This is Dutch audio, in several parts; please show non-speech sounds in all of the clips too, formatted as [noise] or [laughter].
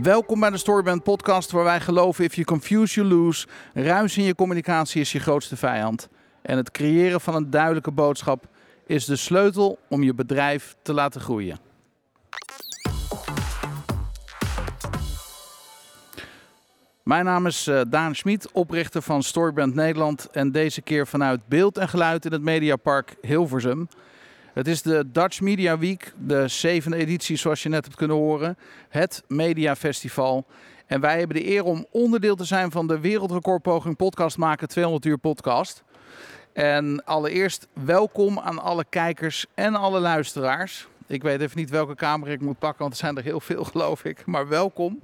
Welkom bij de Storybrand Podcast, waar wij geloven: if you confuse, you lose. Ruis in je communicatie is je grootste vijand. En het creëren van een duidelijke boodschap is de sleutel om je bedrijf te laten groeien. Mijn naam is uh, Daan Schmid, oprichter van Storybrand Nederland en deze keer vanuit beeld en geluid in het Mediapark Hilversum. Het is de Dutch Media Week, de zevende editie zoals je net hebt kunnen horen, het Media Festival. En wij hebben de eer om onderdeel te zijn van de wereldrecordpoging podcast maken 200 uur podcast. En allereerst welkom aan alle kijkers en alle luisteraars. Ik weet even niet welke camera ik moet pakken, want er zijn er heel veel [laughs] geloof ik. Maar welkom.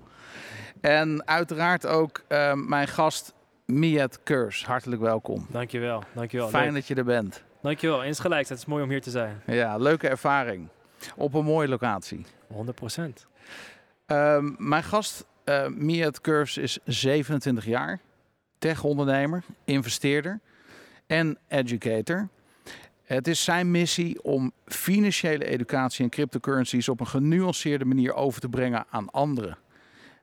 En uiteraard ook uh, mijn gast Miet Keurs. Hartelijk welkom. Dankjewel, dankjewel. Fijn Leuk. dat je er bent. Dankjewel, insgelijks. Het is mooi om hier te zijn. Ja, leuke ervaring. Op een mooie locatie. 100 procent. Um, mijn gast uh, Miet Keurs is 27 jaar. Tech-ondernemer, investeerder en educator. Het is zijn missie om financiële educatie en cryptocurrencies op een genuanceerde manier over te brengen aan anderen.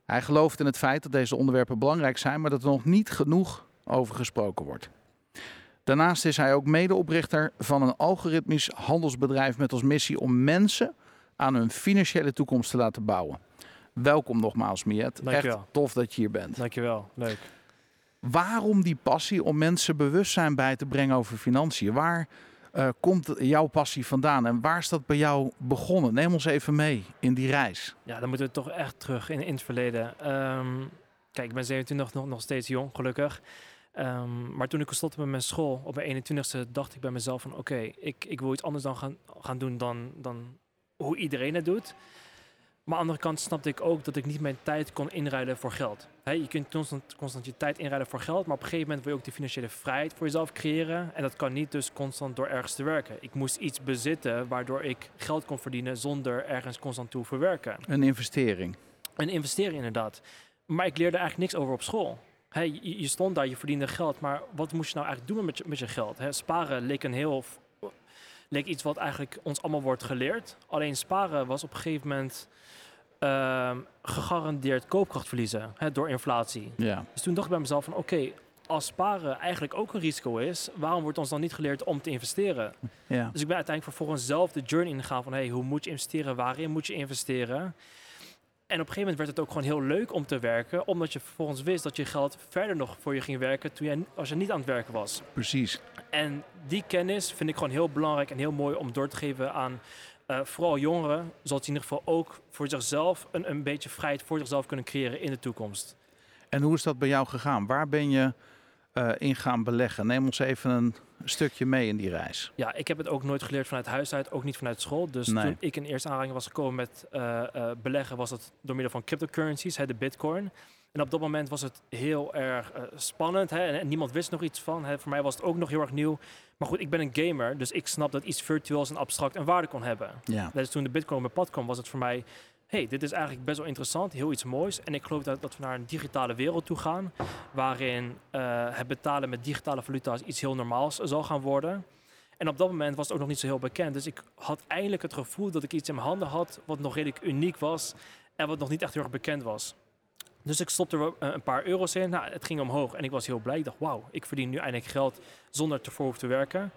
Hij gelooft in het feit dat deze onderwerpen belangrijk zijn, maar dat er nog niet genoeg over gesproken wordt. Daarnaast is hij ook medeoprichter van een algoritmisch handelsbedrijf met als missie om mensen aan hun financiële toekomst te laten bouwen. Welkom nogmaals, Miet. Echt tof dat je hier bent. Dankjewel, leuk. Waarom die passie om mensen bewustzijn bij te brengen over financiën? Waar uh, komt jouw passie vandaan en waar is dat bij jou begonnen? Neem ons even mee in die reis. Ja, dan moeten we toch echt terug in, in het verleden. Um, kijk, ik ben 27 nog, nog steeds jong, gelukkig. Um, maar toen ik stopte met mijn school, op mijn 21ste, dacht ik bij mezelf van... oké, okay, ik, ik wil iets anders dan gaan, gaan doen dan, dan hoe iedereen het doet. Maar aan de andere kant snapte ik ook dat ik niet mijn tijd kon inruilen voor geld. He, je kunt constant, constant je tijd inruilen voor geld, maar op een gegeven moment wil je ook die financiële vrijheid voor jezelf creëren. En dat kan niet dus constant door ergens te werken. Ik moest iets bezitten waardoor ik geld kon verdienen zonder ergens constant te hoeven werken. Een investering. Een investering inderdaad. Maar ik leerde eigenlijk niks over op school. Hey, je, je, stond daar, je verdiende geld, maar wat moest je nou eigenlijk doen met je, met je geld? He, sparen leek een heel leek iets wat eigenlijk ons allemaal wordt geleerd. Alleen sparen was op een gegeven moment uh, gegarandeerd koopkracht verliezen hè, door inflatie. Ja. Dus toen dacht ik bij mezelf van oké, okay, als sparen eigenlijk ook een risico is, waarom wordt ons dan niet geleerd om te investeren? Ja. Dus ik ben uiteindelijk vervolgens zelf de journey ingegaan van hey, hoe moet je investeren, waarin moet je investeren? En op een gegeven moment werd het ook gewoon heel leuk om te werken, omdat je vervolgens wist dat je geld verder nog voor je ging werken toen jij, als je niet aan het werken was. Precies. En die kennis vind ik gewoon heel belangrijk en heel mooi om door te geven aan uh, vooral jongeren, zodat ze in ieder geval ook voor zichzelf een, een beetje vrijheid voor zichzelf kunnen creëren in de toekomst. En hoe is dat bij jou gegaan? Waar ben je uh, in gaan beleggen? Neem ons even een stukje mee in die reis. Ja, ik heb het ook nooit geleerd vanuit huis uit, ook niet vanuit school. Dus nee. toen ik in eerste aanraking was gekomen met uh, beleggen, was het door middel van cryptocurrencies, hè, de bitcoin. En op dat moment was het heel erg uh, spannend hè, en, en, niemand wist nog iets van. Hè. Voor mij was het ook nog heel erg nieuw. Maar goed, ik ben een gamer, dus ik snap dat iets virtueels en abstract een waarde kon hebben. Ja. Dus toen de bitcoin op mijn pad kwam, was het voor mij... hey, dit is eigenlijk best wel interessant, heel iets moois. En ik geloof dat, dat we naar een digitale wereld toe gaan... waarin uh, het betalen met digitale valuta's iets heel normaals zal gaan worden... En op dat moment was het ook nog niet zo heel bekend. Dus ik had eindelijk het gevoel dat ik iets in mijn handen had... wat nog redelijk uniek was en wat nog niet echt heel erg bekend was. Dus ik stopte er een paar euro's in. Nou, het ging omhoog en ik was heel blij. Ik dacht, wauw, ik verdien nu eindelijk geld zonder ervoor te werken.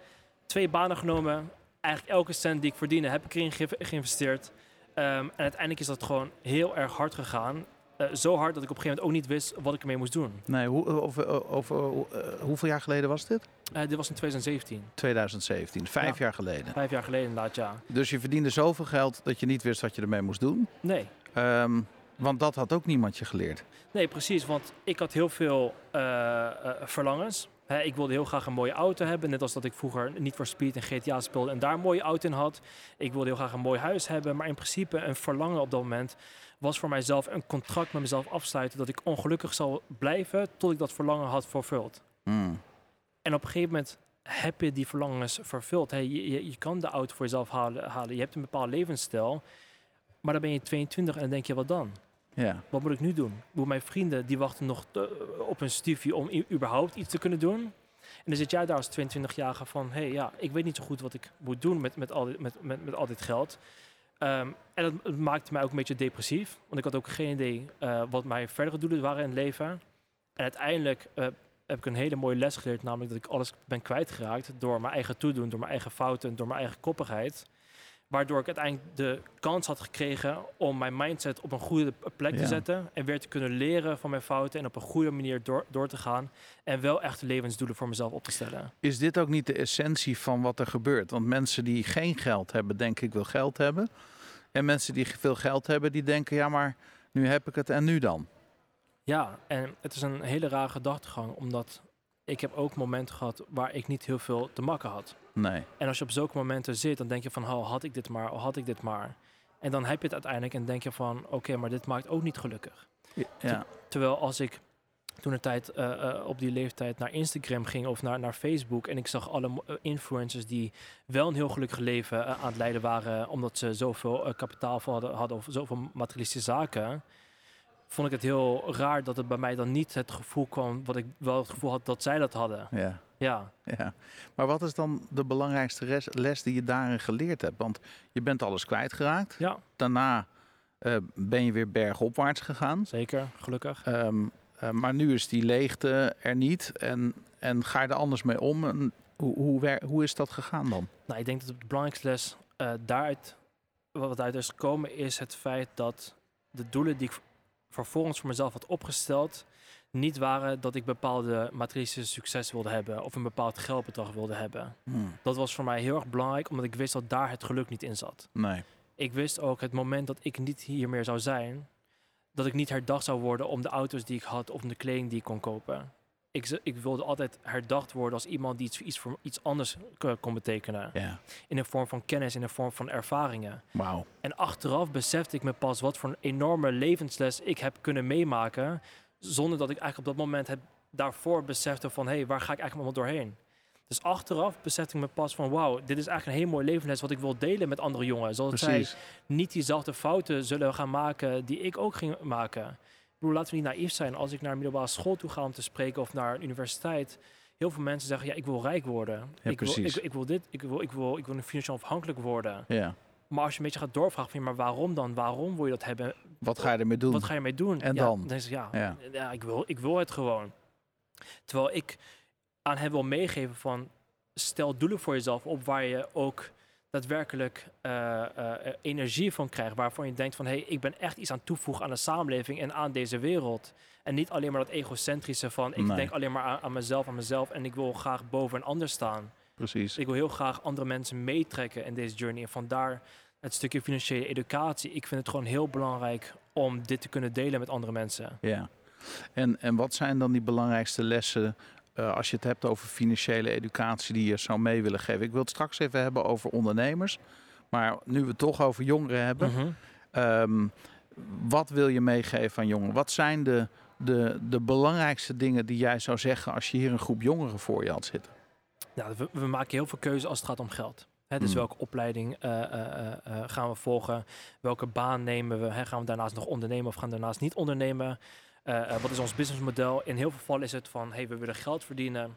Twee banen genomen. Eigenlijk elke cent die ik verdiende heb ik erin ge geïnvesteerd. Um, en uiteindelijk is dat gewoon heel erg hard gegaan. Uh, zo hard dat ik op een gegeven moment ook niet wist wat ik ermee moest doen. Nee, hoe, over, over, uh, hoeveel jaar geleden was dit? Uh, dit was in 2017. 2017, vijf ja. jaar geleden. Vijf jaar geleden inderdaad, ja. Dus je verdiende zoveel geld dat je niet wist wat je ermee moest doen? Nee. Um, want dat had ook niemand je geleerd. Nee, precies. Want ik had heel veel verlangens. Ik wilde heel graag een mooie auto hebben. Net als dat ik vroeger niet voor Speed en GTA speelde en daar een mooie auto in had. Ik wilde heel graag een mooi huis hebben. Maar in principe een verlangen op dat moment was voor mijzelf een contract met mezelf afsluiten. Dat ik ongelukkig zal blijven tot ik dat verlangen had vervuld. Hmm. En op een gegeven moment heb je die verlangens vervuld. Hey, je, je, je kan de auto voor jezelf halen, halen. Je hebt een bepaald levensstijl. Maar dan ben je 22 en dan denk je, wat dan? Ja. Wat moet ik nu doen? Mijn vrienden die wachten nog te- op een stiefje om überhaupt iets te kunnen doen. En dan zit jij daar als 22-jarige van, hey, ja, ik weet niet zo goed wat ik moet doen met, met, al, dit, met, met, met al dit geld. Ehm, en dat, maakte mij ook een beetje depressief. Want ik had ook geen idee eh, wat mijn verdere doelen waren in het leven. En uiteindelijk eh, heb ik een hele mooie les geleerd. Namelijk dat ik alles ben kwijtgeraakt door mijn eigen toedoen, door mijn eigen fouten, door mijn eigen koppigheid. Waardoor ik uiteindelijk de kans had gekregen om mijn mindset op een goede plek Ja. te zetten. En weer te kunnen leren van mijn fouten en op een goede manier door, door te gaan. En wel echte levensdoelen voor mezelf op te stellen. Is dit ook niet de essentie van wat er gebeurt? Want mensen die geen geld hebben, denken ik wil geld hebben. En mensen die veel geld hebben, die denken ja, maar nu heb ik het en nu dan. Ja, en het is een hele rare gedachtegang. Omdat ik heb ook momenten gehad waar ik niet heel veel te makken had. Nee. En als je op zulke momenten zit, dan denk je van, oh, had ik dit maar, oh, had ik dit maar. En dan heb je het uiteindelijk en denk je van, oké, maar dit maakt ook niet gelukkig. Ja. Terwijl als ik toen een tijd eh, eh, op die leeftijd naar Instagram ging of naar, naar Facebook en ik zag alle eh, influencers die wel een heel gelukkig leven aan het leiden waren omdat ze zoveel kapitaal hadden, hadden of zoveel materialistische zaken, vond ik het heel raar dat het bij mij dan niet het gevoel kwam wat ik wel het gevoel had dat zij dat hadden. Ja. Ja, Ja, maar wat is dan de belangrijkste les die je daarin geleerd hebt? Want je bent alles kwijtgeraakt. ja Daarna eh, ben je weer bergopwaarts gegaan. zeker, gelukkig. Ehm, eh, maar nu is die leegte er niet. En, en ga je er anders mee om? En hoe, hoe, hoe is dat gegaan dan? Nou, ik denk dat de belangrijkste les eh, daaruit, wat uit is gekomen, is het feit dat de doelen die ik vervolgens voor mezelf had opgesteld, niet waren dat ik bepaalde materialistische succes wilde hebben of een bepaald geldbedrag wilde hebben. Hmm, Dat was voor mij heel erg belangrijk, omdat ik wist dat daar het geluk niet in zat. Nee. Ik wist ook het moment dat ik niet hier meer zou zijn, dat ik niet herdacht zou worden om de auto's die ik had of om de kleding die ik kon kopen. Ik, ik wilde altijd herdacht worden als iemand die iets, iets voor iets anders kon betekenen in de vorm van kennis, in de vorm van ervaringen. En achteraf besefte ik me pas wat voor een enorme levensles ik heb kunnen meemaken, zonder dat ik eigenlijk op dat moment het daarvoor besefte van, hé, hey, waar ga ik eigenlijk allemaal doorheen? Dus achteraf besefte ik me pas van, wauw, dit is eigenlijk een heel mooi levensles wat ik wil delen met andere jongens. Zodat zij niet diezelfde fouten zullen gaan maken die ik ook ging maken. Ik bedoel, laten we niet naïef zijn. Als ik naar een middelbare school toe ga om te spreken of naar een universiteit, heel veel mensen zeggen, ja, ik wil rijk worden. Ja, ik, wil, ik, ik wil dit, ik wil, ik wil, ik wil financieel afhankelijk worden. Ja. Maar als je een beetje gaat doorvragen, van, ja, maar waarom dan? Waarom wil je dat hebben? Wat ga je ermee doen? Wat ga je mee doen? En ja, dan? is, ja, Ja. ja ik, wil, ik wil het gewoon. Terwijl ik aan hem wil meegeven van, stel doelen voor jezelf op waar je ook daadwerkelijk eh, eh, energie van krijgt. Waarvan je denkt van, hé, hey, ik ben echt iets aan toevoegen aan de samenleving en aan deze wereld. En niet alleen maar dat egocentrische van, ik Nee. denk alleen maar aan, aan mezelf, aan mezelf. En ik wil graag boven een ander staan. Precies. Ik wil heel graag andere mensen meetrekken in deze journey. En vandaar het stukje financiële educatie. Ik vind het gewoon heel belangrijk om dit te kunnen delen met andere mensen. Ja. En, en wat zijn dan die belangrijkste lessen eh, als je het hebt over financiële educatie die je zou mee willen geven? Ik wil het straks even hebben over ondernemers. Maar nu we het toch over jongeren hebben. Mhm. ehm, wat wil je meegeven aan jongeren? Wat zijn de, de, de belangrijkste dingen die jij zou zeggen als je hier een groep jongeren voor je had zitten? Nou, we, we maken heel veel keuzes als het gaat om geld. Hè, dus Mm. welke opleiding eh, eh, gaan we volgen? Welke baan nemen we? Gaan we daarnaast nog ondernemen of gaan we daarnaast niet ondernemen? Eh, eh, wat is ons businessmodel? In heel veel gevallen is het van, hey, we willen geld verdienen.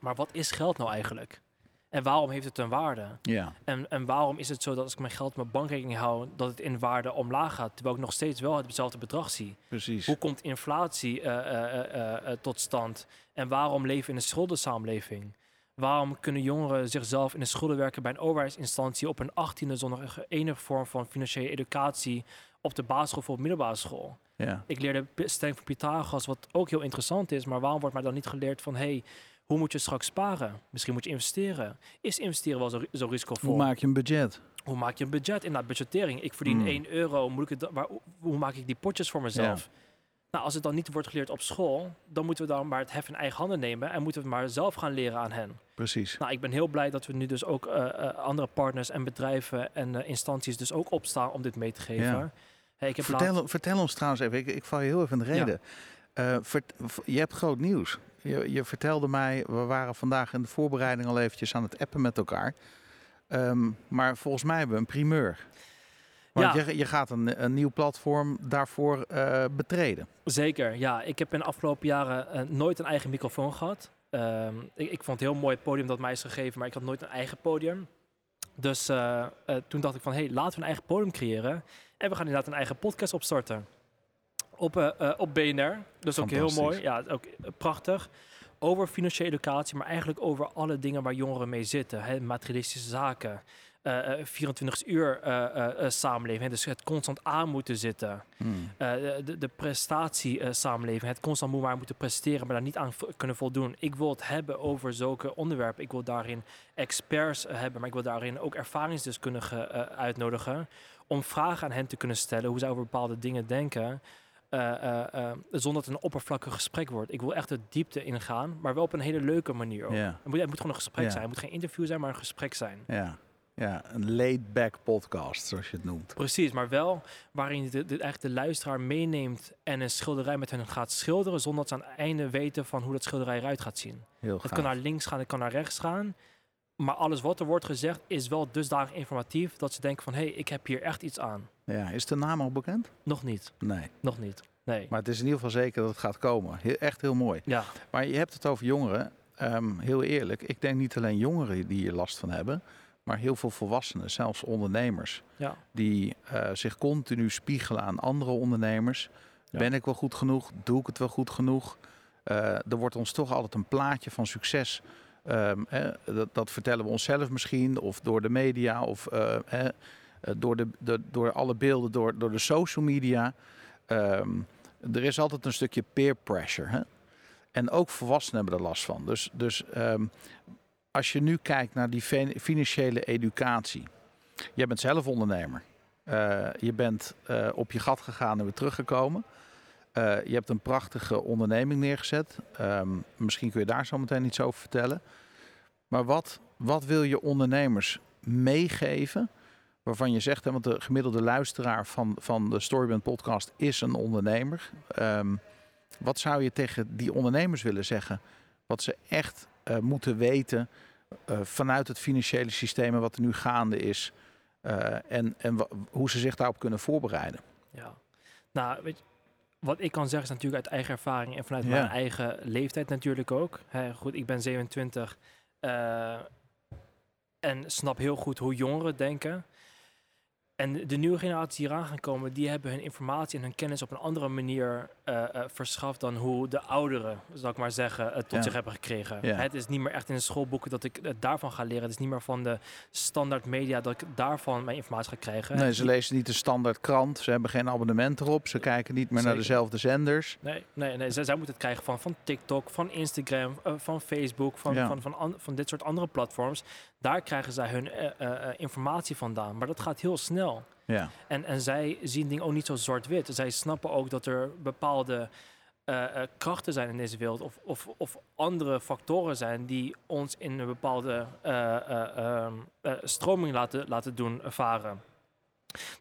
Maar wat is geld nou eigenlijk? En waarom heeft het een waarde? Ja, En, en waarom is het zo dat als ik mijn geld op mijn bankrekening hou, dat het in waarde omlaag gaat, terwijl ik nog steeds wel hetzelfde bedrag zie? precies. Hoe komt inflatie eh, tot stand? En waarom leven we in een schuldensamenleving? Waarom kunnen jongeren zichzelf in de schulden werken bij een overheidsinstantie op een achttiende zonder enige vorm van financiële educatie op de basisschool of op middelbare school? Ja, Ik leerde stelling van Pythagoras, wat ook heel interessant is, maar waarom wordt mij dan niet geleerd van, hey, hoe moet je straks sparen? Misschien moet je investeren. Is investeren wel zo, zo risicovol? hoe maak je een budget? hoe maak je een budget? Inderdaad, budgettering. Ik verdien Mm. 1 euro. Moet ik het, dan- waar, hoe maak ik die potjes voor mezelf? Nou, als het dan niet wordt geleerd op school, dan moeten we dan maar het hef in eigen handen nemen en moeten we het maar zelf gaan leren aan hen. Precies. Nou, ik ben heel blij dat we nu dus ook eh, eh, andere partners en bedrijven en eh, instanties dus ook opstaan om dit mee te geven. Ja. Hey, ik heb Vertel, laat- vertel ons trouwens even, ik, ik val je heel even in de Ja. reden. Eh, vert- je hebt groot nieuws. Je, je vertelde mij, we waren vandaag in de voorbereiding al eventjes aan het appen met elkaar. Ehm, maar volgens mij hebben we een primeur. Want Ja. je, je gaat een, een nieuw platform daarvoor eh, betreden. Zeker, ja. Ik heb in de afgelopen jaren eh, nooit een eigen microfoon gehad. Ehm, ik, ik vond het heel mooi het podium dat mij is gegeven, maar ik had nooit een eigen podium. Dus eh, eh, toen dacht ik van, hé, hey, laten we een eigen podium creëren. En we gaan inderdaad een eigen podcast opstarten. Op, eh, op BNR. Dus ook heel mooi. Ja, ook prachtig. Over financiële educatie, maar eigenlijk over alle dingen waar jongeren mee zitten. Hè, materialistische zaken. Eh, eh, 24 uur eh, eh, eh, samenleving. Hè, dus het constant aan moeten zitten. Hmm. De, de prestatie-samenleving, het constant moet maar moeten presteren, maar daar niet aan kunnen voldoen. Ik wil het hebben over zulke onderwerpen. Ik wil daarin experts hebben, maar ik wil daarin ook ervaringsdeskundigen uitnodigen. Om vragen aan hen te kunnen stellen hoe zij over bepaalde dingen denken. zonder dat het een oppervlakkig gesprek wordt. Ik wil echt de diepte ingaan, maar wel op een hele leuke manier. Ook. Het, moet, het moet gewoon een gesprek zijn. Het moet geen interview zijn, maar een gesprek zijn. ja, ja, een laid-back podcast, zoals je het noemt. Precies, maar wel waarin je de, de, de luisteraar meeneemt en een schilderij met hen gaat schilderen, zonder dat ze aan het einde weten van hoe dat schilderij eruit gaat zien. Heel Het kan naar links gaan, het kan naar rechts gaan. Maar alles wat er wordt gezegd is wel dusdanig informatief dat ze denken van hé, hey, ik heb hier echt iets aan. Ja, is de naam al bekend? Nog niet, Nee, nog niet. Nee. maar het is in ieder geval zeker dat het gaat komen. Heel, echt heel mooi. Ja, Maar je hebt het over jongeren. Ehm, heel eerlijk, ik denk niet alleen jongeren die hier last van hebben, maar heel veel volwassenen, zelfs ondernemers, ja, die eh, zich continu spiegelen aan andere ondernemers. Ja. Ben ik wel goed genoeg? Doe ik het wel goed genoeg? Eh, er wordt ons toch altijd een plaatje van succes. ehm, hè, dat, dat vertellen we onszelf misschien, of door de media, of eh, hè, door, de, de, door alle beelden, door, door de social media. Ehm, er is altijd een stukje peer pressure. Hè? En ook volwassenen hebben er last van. Dus, dus ehm, als je nu kijkt naar die fin- financiële educatie. Jij bent zelf ondernemer. Eh, je bent eh, op je gat gegaan en weer teruggekomen. Eh, je hebt een prachtige onderneming neergezet. Ehm, misschien kun je daar zo meteen iets over vertellen. Maar wat, wat wil je ondernemers meegeven? Waarvan je zegt, hè, want de gemiddelde luisteraar van, van de Storyband podcast is een ondernemer. Ehm, wat zou je tegen die ondernemers willen zeggen? Wat ze echt eh, moeten weten eh, vanuit het financiële systeem en wat er nu gaande is. eh, en en hoe ze zich daarop kunnen voorbereiden. ja. Nou, weet je, wat ik kan zeggen is natuurlijk uit eigen ervaring en vanuit Ja. mijn eigen leeftijd natuurlijk ook. Goed, ik ben 27 eh, en snap heel goed hoe jongeren denken. En de nieuwe generatie die eraan gaan komen, die hebben hun informatie en hun kennis op een andere manier eh, verschaft dan hoe de ouderen, zal ik maar zeggen, het tot Ja. zich hebben gekregen. Ja. Het is niet meer echt in de schoolboeken dat ik het daarvan ga leren. Het is niet meer van de standaard media dat ik daarvan mijn informatie ga krijgen. Nee, ze lezen niet de standaard krant. Ze hebben geen abonnement erop. Ze kijken niet meer naar dezelfde zenders. Nee, nee, nee. Zij, zij moeten het krijgen van, van TikTok, van Instagram, eh, van Facebook, van, Ja. van, van, an- van dit soort andere platforms. Daar krijgen zij hun eh, eh, eh, informatie vandaan. Maar dat gaat heel snel. Ja, En, en zij zien dingen ook niet zo zwart-wit. Zij snappen ook dat er bepaalde krachten zijn in deze wereld. Of, of, of andere factoren zijn die ons in een bepaalde eh, eh, ehm, eh, stroming laten, laten doen varen.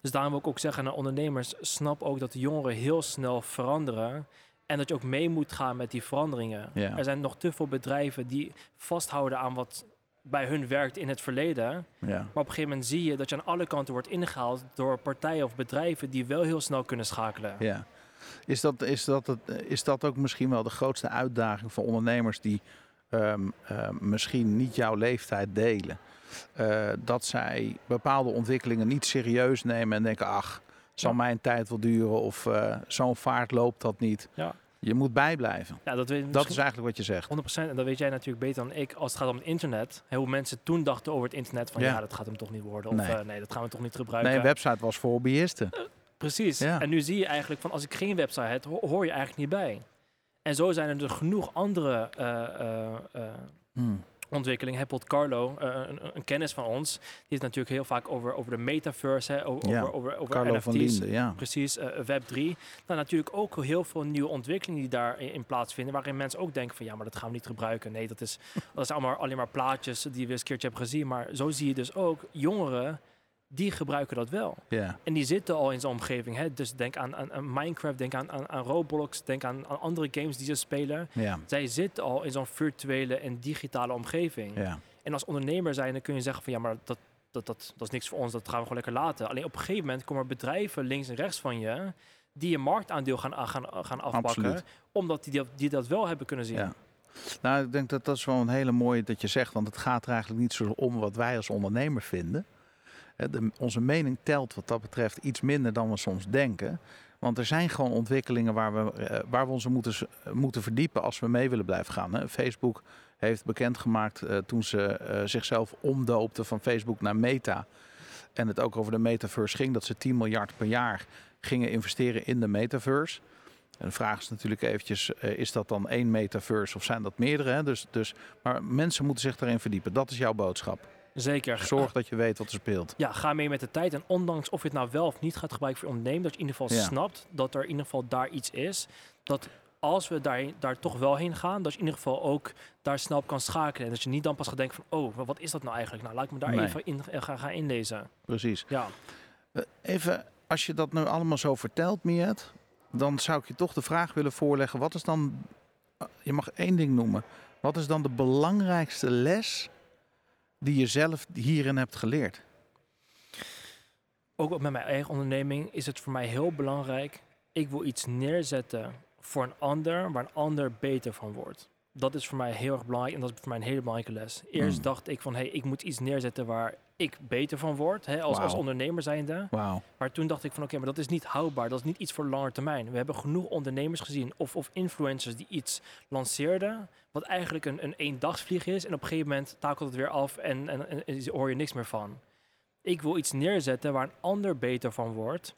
Dus daarom wil ik ook zeggen aan ondernemers, snap ook dat de jongeren heel snel veranderen. En dat je ook mee moet gaan met die veranderingen. Ja. Er zijn nog te veel bedrijven die vasthouden aan wat bij hun werkt in het verleden. ja. Maar op een gegeven moment zie je dat je aan alle kanten wordt ingehaald door partijen of bedrijven die wel heel snel kunnen schakelen. ja. Is, dat, is, dat het, is dat ook misschien wel de grootste uitdaging voor ondernemers die ehm, ehm, misschien niet jouw leeftijd delen? Eh, dat zij bepaalde ontwikkelingen niet serieus nemen en denken: ach, zal Ja. mijn tijd wel duren of eh, zo'n vaart loopt dat niet. Ja. Je moet bijblijven. Ja, dat weet Dat is eigenlijk wat je zegt. 100% en dat weet jij natuurlijk beter dan ik als het gaat om het internet. Hoe mensen toen dachten over het internet van ja, Ja. dat gaat hem toch niet worden. Of Nee. nee, nee dat gaan we toch niet gebruiken. Nee, een website was voor hobbyisten. Precies. Ja. En nu zie je eigenlijk van als ik geen website heb, ho- hoor je eigenlijk niet bij. En zo zijn er dus genoeg andere eh, eh, eh, Hmm. Ontwikkeling. Bijvoorbeeld Carlo, uh, een, een, kennis van ons, die heeft natuurlijk heel vaak over, over de metaverse, hè, over, Ja, over, over Carlo NFT's. van Linden, ja. Precies, eh, Web3. Nou, natuurlijk ook heel veel nieuwe ontwikkelingen die daarin in plaatsvinden, waarin mensen ook denken van ja, maar dat gaan we niet gebruiken. Nee, dat is, [laughs] dat is allemaal alleen maar plaatjes die we eens een keertje hebben gezien. Maar zo zie je dus ook jongeren, die gebruiken dat wel. En die zitten al in zo'n omgeving. Hè? Dus denk aan, aan, aan Minecraft, denk aan, aan, aan Roblox, denk aan, aan andere games die ze spelen. Zij zitten al in zo'n virtuele en digitale omgeving. En als ondernemer zijn, dan kun je zeggen van ja, maar dat, dat, dat, dat is niks voor ons, dat gaan we gewoon lekker laten. Alleen op een gegeven moment komen er bedrijven links en rechts van je die je marktaandeel gaan, gaan, gaan afpakken, Absoluut. omdat die, dat- die dat wel hebben kunnen zien. ja. Nou, ik denk dat dat is wel een hele mooie dat je zegt, want het gaat er eigenlijk niet zo om wat wij als ondernemer vinden. Onze mening telt wat dat betreft iets minder dan we soms denken. Want er zijn gewoon ontwikkelingen waar we, eh, waar we ons moeten, moeten verdiepen als we mee willen blijven gaan. Facebook heeft bekendgemaakt eh, toen ze eh, zichzelf omdoopten van Facebook naar Meta. En het ook over de metaverse ging, dat ze 10 miljard per jaar gingen investeren in de metaverse. En de vraag is natuurlijk eventjes, is dat dan één metaverse of zijn dat meerdere? Dus, dus, maar mensen moeten zich daarin verdiepen. Dat is jouw boodschap. Zeker. Zorg dat je weet wat er speelt. Ja, ga mee met de tijd. En ondanks of je het nou wel of niet gaat gebruiken voor je ondernemen, dat je in ieder geval Ja. snapt dat er in ieder geval daar iets is. Dat als we daar, daar toch wel heen gaan, dat je in ieder geval ook daar snel op kan schakelen. En dat je niet dan pas gaat denken van, oh, maar wat is dat nou eigenlijk? Nou, laat ik me daar Nee. even in eh, gaan, gaan inlezen. Precies. Ja, Eh, Even, als je dat nu allemaal zo vertelt, Miet, dan zou ik je toch de vraag willen voorleggen. Wat is dan, eh, je mag één ding noemen. Wat is dan de belangrijkste les die je zelf hierin hebt geleerd? ook met mijn eigen onderneming is het voor mij heel belangrijk. Ik wil iets neerzetten voor een ander, waar een ander beter van wordt. Dat is voor mij heel erg belangrijk en dat is voor mij een hele belangrijke les. Eerst Hmm. dacht ik van, hé, hey, ik moet iets neerzetten waar ik beter van word, hè, als, als ondernemer zijnde. Maar toen dacht ik van, oké, maar dat is niet houdbaar. Dat is niet iets voor de lange termijn. We hebben genoeg ondernemers gezien of, of influencers die iets lanceerden, wat eigenlijk een, een eendagsvlieg is. En op een gegeven moment takelt het weer af en, en, en, en hoor je niks meer van. Ik wil iets neerzetten waar een ander beter van wordt.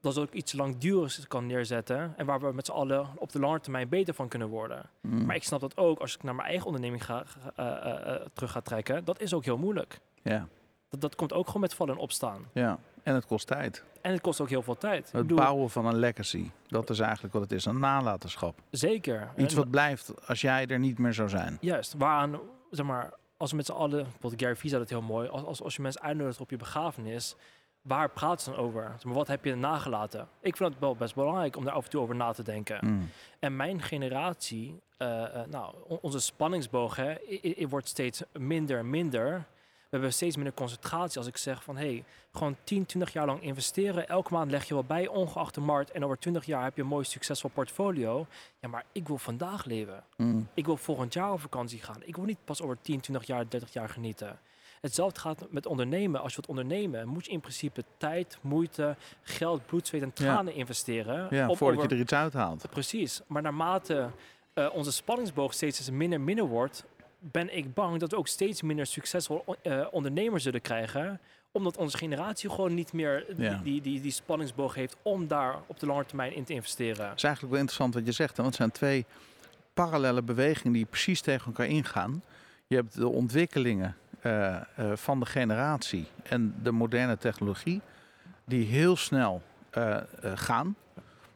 Dat ook iets langdurigs kan neerzetten. En waar we met z'n allen op de lange termijn beter van kunnen worden. Mm. Maar ik snap dat ook als ik naar mijn eigen onderneming ga, ga- eh, eh, eh, terug ga trekken. Dat is ook heel moeilijk. Ja, Dat, dat komt ook gewoon met vallen en opstaan. ja. En het kost tijd. En het kost ook heel veel tijd. Het bedoel, bouwen van een legacy. Dat is eigenlijk wat het is. Een nalatenschap. Zeker. Iets En- wat blijft als jij er niet meer zou zijn. Juist, waaraan, zeg maar, als we met z'n allen, bijvoorbeeld Gary Vee zei dat heel mooi, als, als, als je mensen uitnodigt op je begrafenis, waar praat ze dan over? Zeg maar, wat heb je nagelaten? Ik vind het wel best belangrijk om daar af en toe over na te denken. Mm. En mijn generatie, eh, eh, nou, on- onze spanningsboog hè, i- i- i- wordt steeds minder en minder. We hebben steeds minder concentratie als ik zeg van, hé, hey, gewoon 10, 20 jaar lang investeren. Elke maand leg je wel bij, ongeacht de markt. En over 20 jaar heb je een mooi succesvol portfolio. Ja, maar ik wil vandaag leven. Mm. Ik wil volgend jaar op vakantie gaan. Ik wil niet pas over 10, 20 jaar, 30 jaar genieten. Hetzelfde gaat met ondernemen. Als je wilt ondernemen, moet je in principe tijd, moeite, geld, bloed, zweet en tranen investeren. Ja, voordat over- je er iets uithaalt. Precies. Maar naarmate eh, onze spanningsboog steeds minder minder wordt, ben ik bang dat we ook steeds minder succesvol eh, ondernemers zullen krijgen. Omdat onze generatie gewoon niet meer Ja. die, die, die spanningsboog heeft om daar op de lange termijn in te investeren. Het is eigenlijk wel interessant wat je zegt. Want het zijn twee parallele bewegingen die precies tegen elkaar ingaan. Je hebt de ontwikkelingen eh, eh, van de generatie en de moderne technologie. Die heel snel gaan.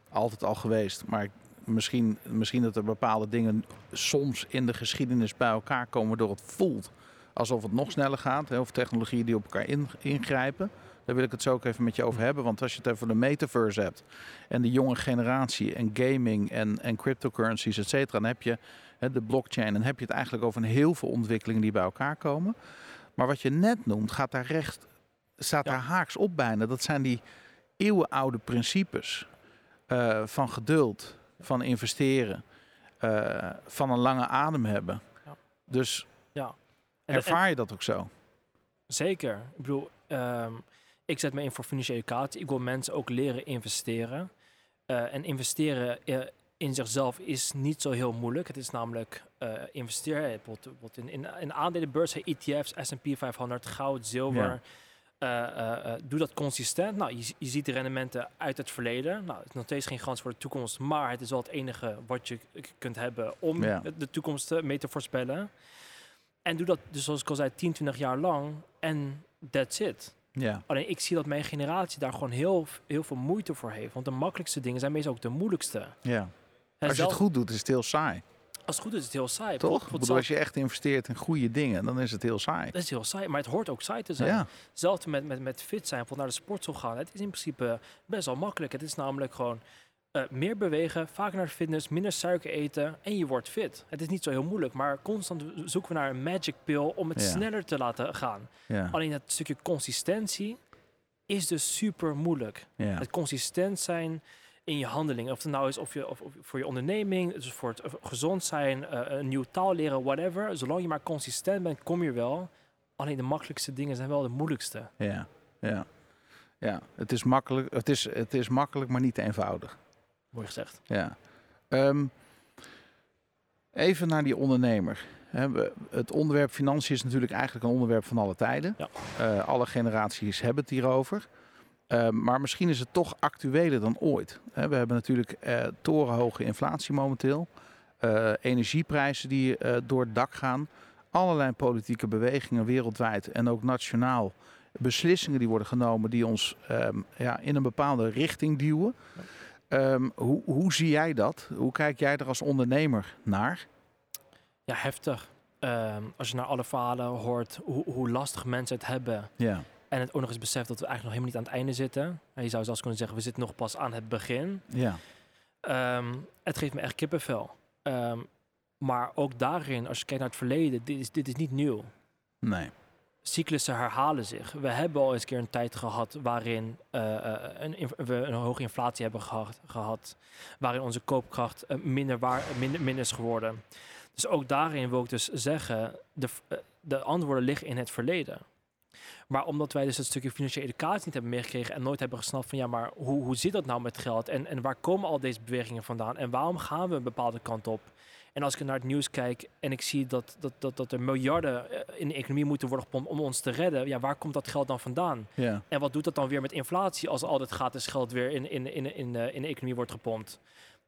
Altijd al geweest. Maar misschien, misschien dat er bepaalde dingen soms in de geschiedenis bij elkaar komen. Door het voelt alsof het nog sneller gaat. Hè, of technologieën die op elkaar in- ingrijpen. Daar wil ik het zo ook even met je over hebben. Want als je het even de metaverse hebt en de jonge generatie en gaming en, en cryptocurrencies, et cetera, dan heb je hè, de blockchain. Dan heb je het eigenlijk over een heel veel ontwikkelingen die bij elkaar komen. Maar wat je net noemt, gaat daar recht, staat Ja. daar haaks op bijna. Dat zijn die eeuwenoude principes eh, van geduld, van investeren, eh, van een lange adem hebben. Ja. Dus En- en- ervaar je dat ook zo? Zeker. Ik bedoel, ehm, ik zet me in voor financiële educatie. Ik wil mensen ook leren investeren. Eh, en investeren eh, in zichzelf is niet zo heel moeilijk. Het is namelijk investeren bijvoorbeeld, in, in, in aandelenbeurs, ETF's, S&P 500, goud, zilver. Ja. Eh, eh, eh, doe dat consistent. Nou, je, je ziet de rendementen uit het verleden. Nou, het is nog steeds geen garantie voor de toekomst, maar het is wel het enige wat je kunt hebben om Ja. de toekomst mee te voorspellen. En doe dat dus zoals ik al zei, 10, 20 jaar lang en that's it. Ja. Alleen ik zie dat mijn generatie daar gewoon heel, heel veel moeite voor heeft. Want de makkelijkste dingen zijn meestal ook de moeilijkste. ja. En Als je zelf- het goed doet, is het heel saai. Als het goed is, is het heel saai. Toch? Ik bedoel, als je echt investeert in goede dingen, dan is het heel saai. Dat is heel saai, maar het hoort ook saai te zijn. Ja. Hetzelfde met, met, met fit zijn, naar de sportschool gaan. Het is in principe best wel makkelijk. Het is namelijk gewoon eh, meer bewegen, vaker naar fitness, minder suiker eten en je wordt fit. Het is niet zo heel moeilijk, maar constant zoeken we naar een magic pill om het Ja. sneller te laten gaan. Ja. Alleen het stukje consistentie is dus super moeilijk. Ja. Het consistent zijn in je handelingen. Of het nou is of je, of, of voor je onderneming, dus voor het eh, gezond zijn, eh, een nieuwe taal leren, whatever. Zolang je maar consistent bent, kom je wel. Alleen de makkelijkste dingen zijn wel de moeilijkste. Ja. Ja. Ja. Het is makkelijk, het is, het is makkelijk, maar niet eenvoudig. Mooi gezegd. Ja. Ehm, even naar die ondernemer. Het onderwerp financiën is natuurlijk eigenlijk een onderwerp van alle tijden. Ja. Eh, alle generaties hebben het hierover. Ehm, maar misschien is het toch actueler dan ooit. We hebben natuurlijk eh, torenhoge inflatie momenteel. Eh, energieprijzen die eh, door het dak gaan. Allerlei politieke bewegingen wereldwijd en ook nationaal. Beslissingen die worden genomen die ons ehm, ja, in een bepaalde richting duwen. Ehm, hoe, hoe zie jij dat? Hoe kijk jij er als ondernemer naar? Ja, heftig. Als je naar alle verhalen hoort hoe, hoe lastig mensen het hebben. Ja, En het ook nog eens beseft dat we eigenlijk nog helemaal niet aan het einde zitten. En je zou zelfs kunnen zeggen, we zitten nog pas aan het begin. ja, Ehm, het geeft me echt kippenvel. Ehm, maar ook daarin, als je kijkt naar het verleden, dit is, dit is niet nieuw. nee. cyclussen herhalen zich. We hebben al eens een keer een tijd gehad waarin eh, eh, een, we een hoge inflatie hebben gehad, gehad waarin onze koopkracht eh, minder, waar, minder, minder is geworden. Dus ook daarin wil ik dus zeggen, de, de antwoorden liggen in het verleden. Maar omdat wij dus het stukje financiële educatie niet hebben meegekregen en nooit hebben gesnapt van ja, maar hoe, hoe zit dat nou met geld en, en waar komen al deze bewegingen vandaan en waarom gaan we een bepaalde kant op? En als ik naar het nieuws kijk en ik zie dat, dat, dat, dat er miljarden eh, in de economie moeten worden gepompt om ons te redden, ja, waar komt dat geld dan vandaan? Ja, En wat doet dat dan weer met inflatie als al dat gratis geld weer in, in, in, in, eh, in de economie wordt gepompt?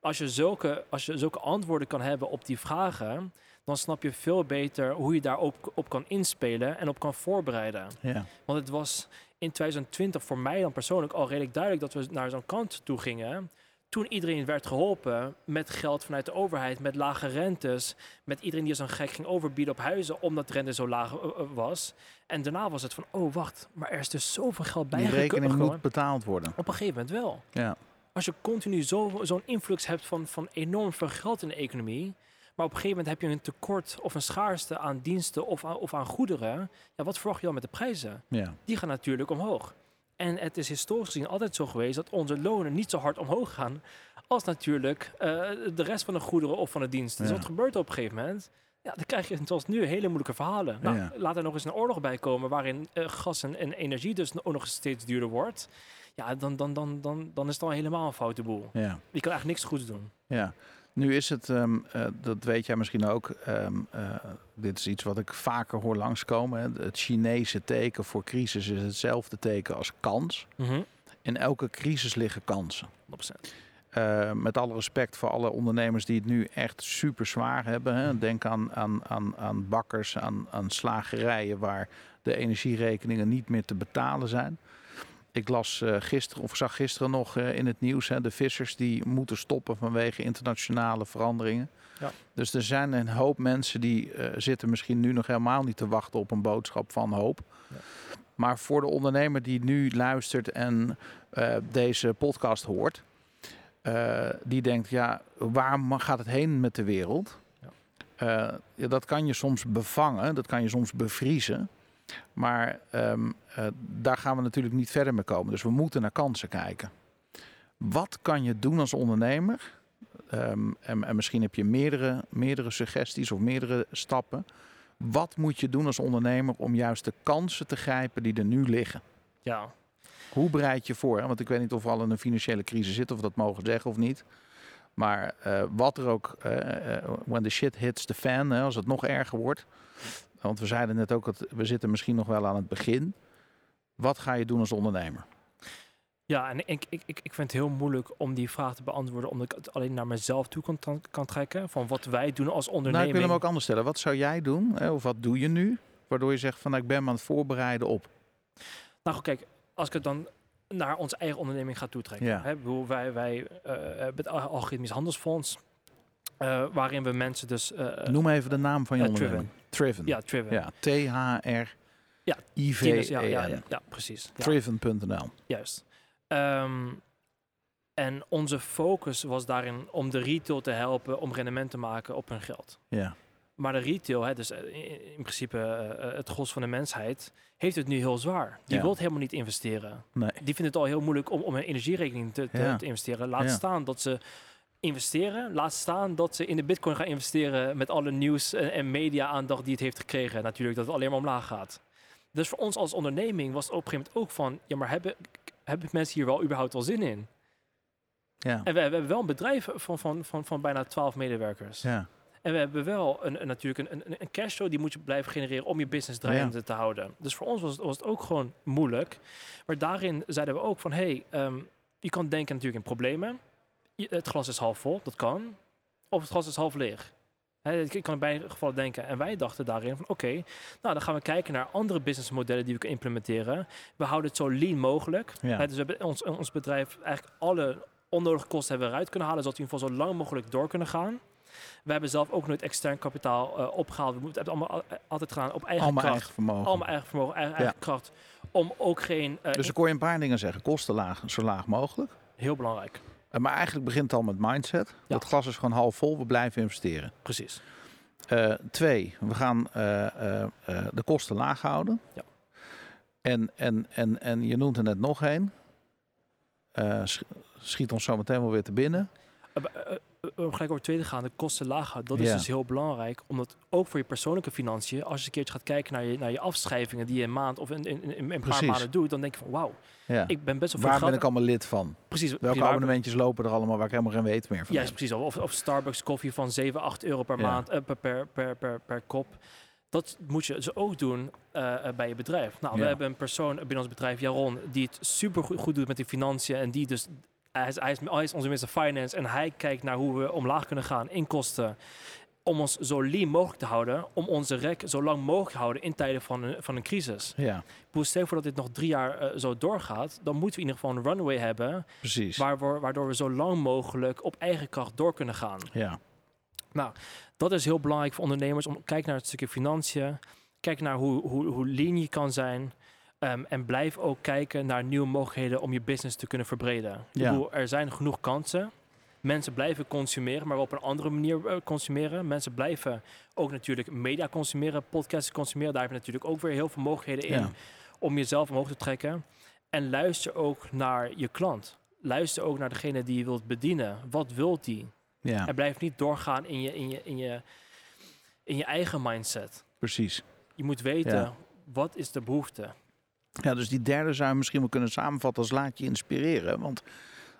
Als je, zulke, als je zulke antwoorden kan hebben op die vragen, dan snap je veel beter hoe je daarop op kan inspelen en op kan voorbereiden. ja, Want het was in 2020 voor mij dan persoonlijk al redelijk duidelijk dat we naar zo'n kant toe gingen. Toen iedereen werd geholpen met geld vanuit de overheid, met lage rentes, met iedereen die een gek ging overbieden op huizen omdat de rente zo laag eh, eh, was. En daarna was het van, oh wacht, maar er is dus zoveel geld die bijgekomen. rekening moet betaald worden. Op een gegeven moment wel. Ja, Als je continu zo- zo'n influx hebt van, van enorm veel geld in de economie, maar op een gegeven moment heb je een tekort of een schaarste aan diensten of aan, of aan goederen, ja, wat verwacht je dan met de prijzen? ja, die gaan natuurlijk omhoog. En het is historisch gezien altijd zo geweest dat onze lonen niet zo hard omhoog gaan als natuurlijk eh, de rest van de goederen of van de diensten. Ja. Dus wat gebeurt er op een gegeven moment? Ja, dan krijg je zoals nu hele moeilijke verhalen. Nou, Ja. Laat er nog eens een oorlog bij komen waarin eh, gas en, en energie dus ook nog steeds duurder wordt. Ja, dan, dan, dan, dan, dan is het al helemaal een foute boel. ja, Je kan eigenlijk niks goeds doen. ja. Nu is het, ehm, eh, dat weet jij misschien ook, ehm, eh, dit is iets wat ik vaker hoor langskomen. Hè. Het Chinese teken voor crisis is hetzelfde teken als kans. In elke crisis liggen kansen. 100%. Eh, met alle respect voor alle ondernemers die het nu echt super zwaar hebben. Hè. Denk aan, aan, aan, aan bakkers, aan, aan slagerijen waar de energierekeningen niet meer te betalen zijn. Ik las eh, gisteren, of zag gisteren nog eh, in het nieuws, hè, de vissers die moeten stoppen vanwege internationale veranderingen. Ja. Dus er zijn een hoop mensen die eh, zitten misschien nu nog helemaal niet te wachten op een boodschap van hoop. Ja. Maar voor de ondernemer die nu luistert en deze podcast hoort, die denkt, ja, waar gaat het heen met de wereld? Ja, dat kan je soms bevangen, dat kan je soms bevriezen. Maar ehm, eh, daar gaan we natuurlijk niet verder mee komen. Dus we moeten naar kansen kijken. Wat kan je doen als ondernemer? Ehm, en, en misschien heb je meerdere, meerdere suggesties of meerdere stappen. Wat moet je doen als ondernemer om juist de kansen te grijpen die er nu liggen? Ja, Hoe bereid je voor? hè? Want ik weet niet of we al in een financiële crisis zitten, of we dat mogen zeggen of niet. Maar eh, wat er ook, eh, when the shit hits the fan, hè, als het nog erger wordt. Want we zeiden net ook dat we zitten misschien nog wel aan het begin. Wat ga je doen als ondernemer? Ja, en ik, ik, ik, ik vind het heel moeilijk om die vraag te beantwoorden, omdat ik het alleen naar mezelf toe kan, kan trekken. Van wat wij doen als onderneming. Nou, ik wil hem ook anders stellen. Wat zou jij doen? Hè? Of wat doe je nu? Waardoor je zegt van nou, ik ben me aan het voorbereiden op. Nou goed, kijk, als ik het dan naar onze eigen onderneming ga toetrekken. Ja. Hè, bedoel, wij, wij eh, hebben het Al- Algoritmisch Handelsfonds, eh, waarin we mensen dus... eh, Noem even de naam van je eh, onderneming. Triven. Ja, Triven. Ja, T-H-R. Ja, I-V-E-N. Tienes, ja, ja, ja, ja, precies. Ja. Triven.nl. Juist. Ehm, en onze focus was daarin om de retail te helpen om rendement te maken op hun geld. Ja. Maar de retail, hè, dus eh, in, in principe eh, eh, het gros van de mensheid, heeft het nu heel zwaar. Die Ja. wil helemaal niet investeren. Nee. Die vindt het al heel moeilijk om, om een energierekening te, te, Ja. te investeren. Laat Ja. staan dat ze investeren. Laat staan dat ze in de bitcoin gaan investeren met alle nieuws en, en media-aandacht die het heeft gekregen. Natuurlijk dat het alleen maar omlaag gaat. Dus voor ons als onderneming was het op een gegeven moment ook van... ja, maar hebben, hebben mensen hier wel überhaupt wel zin in? Ja. En we, we hebben wel een bedrijf van, van, van, van bijna 12 medewerkers. Ja. En we hebben wel een, een, natuurlijk een, een, een cashflow die moet je blijven genereren om je business draaiende te houden. Dus voor ons was het, was het ook gewoon moeilijk. Maar daarin zeiden we ook van, hey, ehm, je kan denken natuurlijk in problemen. Het glas is half vol, dat kan. Of het glas is half leeg. Ik kan in beide gevallen denken. En wij dachten daarin van, oké, nou dan gaan we kijken naar andere businessmodellen die we kunnen implementeren. We houden het zo lean mogelijk. Ja. Dus we hebben ons, ons bedrijf eigenlijk alle onnodige kosten hebben we eruit kunnen halen, zodat we in ieder geval zo lang mogelijk door kunnen gaan. We hebben zelf ook nooit extern kapitaal eh, opgehaald. We moeten het allemaal al- altijd gedaan op eigen Allemaal kracht. eigen vermogen. Allemaal eigen vermogen, eigen, eigen kracht. Om ook geen... eh, Dus ik hoor je een paar dingen zeggen. Kosten laag, zo laag mogelijk. Heel belangrijk, Eh, Maar eigenlijk begint het al met mindset. Dat glas is gewoon half vol. We blijven investeren. precies. Eh, twee, we gaan eh, eh, eh, de kosten laag houden. Ja. En, en, en, en je noemt er net nog één. Eh, sch- schiet ons zo meteen wel weer te binnen. Om gelijk over het tweede gaan, de kosten houden. Dat is dus heel belangrijk. Omdat ook voor je persoonlijke financiën, als je een keertje gaat kijken naar je, naar je afschrijvingen die je een maand of in, in, in, in een paar maanden doet, dan denk je van wauw, ik ben best wel Waar ben ik allemaal lid van? Precies, Welke abonnementjes lopen er allemaal waar ik helemaal geen weet meer van Juist, heb? precies. Of, of Starbucks koffie van 7, 8 euro per maand, eh, per, per, per, per, per kop. Dat moet je dus ook doen eh, eh, bij je bedrijf. Nou, we hebben een persoon binnen ons bedrijf, Jaron, die het super goed doet met die financiën. En die dus, hij is, hij is, hij is onze Mr. Finance. En hij kijkt naar hoe we omlaag kunnen gaan in kosten. Om ons zo lean mogelijk te houden. Om onze rek zo lang mogelijk te houden in tijden van een, van een crisis. Ja, Stel voor dat dit nog drie jaar eh, zo doorgaat. Dan moeten we in ieder geval een runway hebben. precies. Waardoor, waardoor we zo lang mogelijk op eigen kracht door kunnen gaan. Ja, Dat is heel belangrijk voor ondernemers om kijk naar het stukje financiën. Kijk naar hoe, hoe, hoe lean je kan zijn. Ehm, en blijf ook kijken naar nieuwe mogelijkheden om je business te kunnen verbreden. Ja. bedoel, er zijn genoeg kansen. Mensen blijven consumeren, maar op een andere manier eh, consumeren. Mensen blijven ook natuurlijk media consumeren, podcasts consumeren. Daar heb je natuurlijk ook weer heel veel mogelijkheden in ja. om jezelf omhoog te trekken. En luister ook naar je klant. Luister ook naar degene die je wilt bedienen. Wat wilt die? ja En blijf niet doorgaan in je, in je, in je, in je eigen mindset. precies. Je moet weten, Ja. wat is de behoefte? Ja, dus die derde zou je misschien wel kunnen samenvatten als laat je inspireren. Want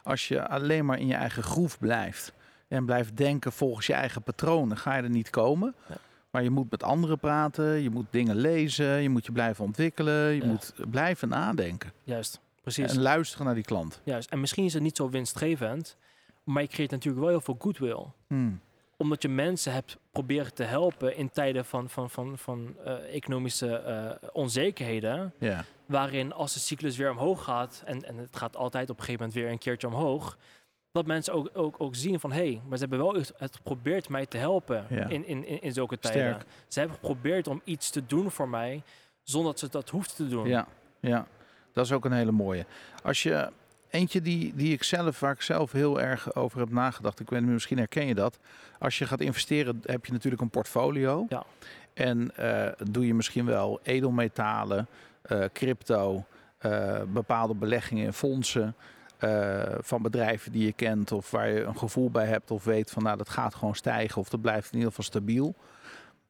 als je alleen maar in je eigen groef blijft en blijft denken volgens je eigen patronen, ga je er niet komen. Ja. Maar je moet met anderen praten, je moet dingen lezen, je moet je blijven ontwikkelen, je Ja. moet blijven nadenken. Juist, precies. En luisteren naar die klant. Juist. En misschien is het niet zo winstgevend, maar je creëert natuurlijk wel heel veel goodwill. Hmm. Omdat je mensen hebt proberen te helpen in tijden van, van, van, van eh, economische eh, onzekerheden. Ja, waarin als de cyclus weer omhoog gaat, en, en het gaat altijd op een gegeven moment weer een keertje omhoog, dat mensen ook, ook, ook zien van, hé, hey, maar ze hebben wel het geprobeerd mij te helpen Ja. in, in, in, in zulke tijden. Sterk. Ze hebben geprobeerd om iets te doen voor mij, zonder dat ze dat hoeft te doen. ja, ja, dat is ook een hele mooie. Als je eentje die, die ik zelf, waar ik zelf heel erg over heb nagedacht, ik weet niet, misschien herken je dat. Als je gaat investeren, heb je natuurlijk een portfolio. Ja. En eh, doe je misschien wel edelmetalen, crypto, eh, bepaalde beleggingen in fondsen. eh, van bedrijven die je kent of waar je een gevoel bij hebt of weet van nou dat gaat gewoon stijgen of dat blijft in ieder geval stabiel.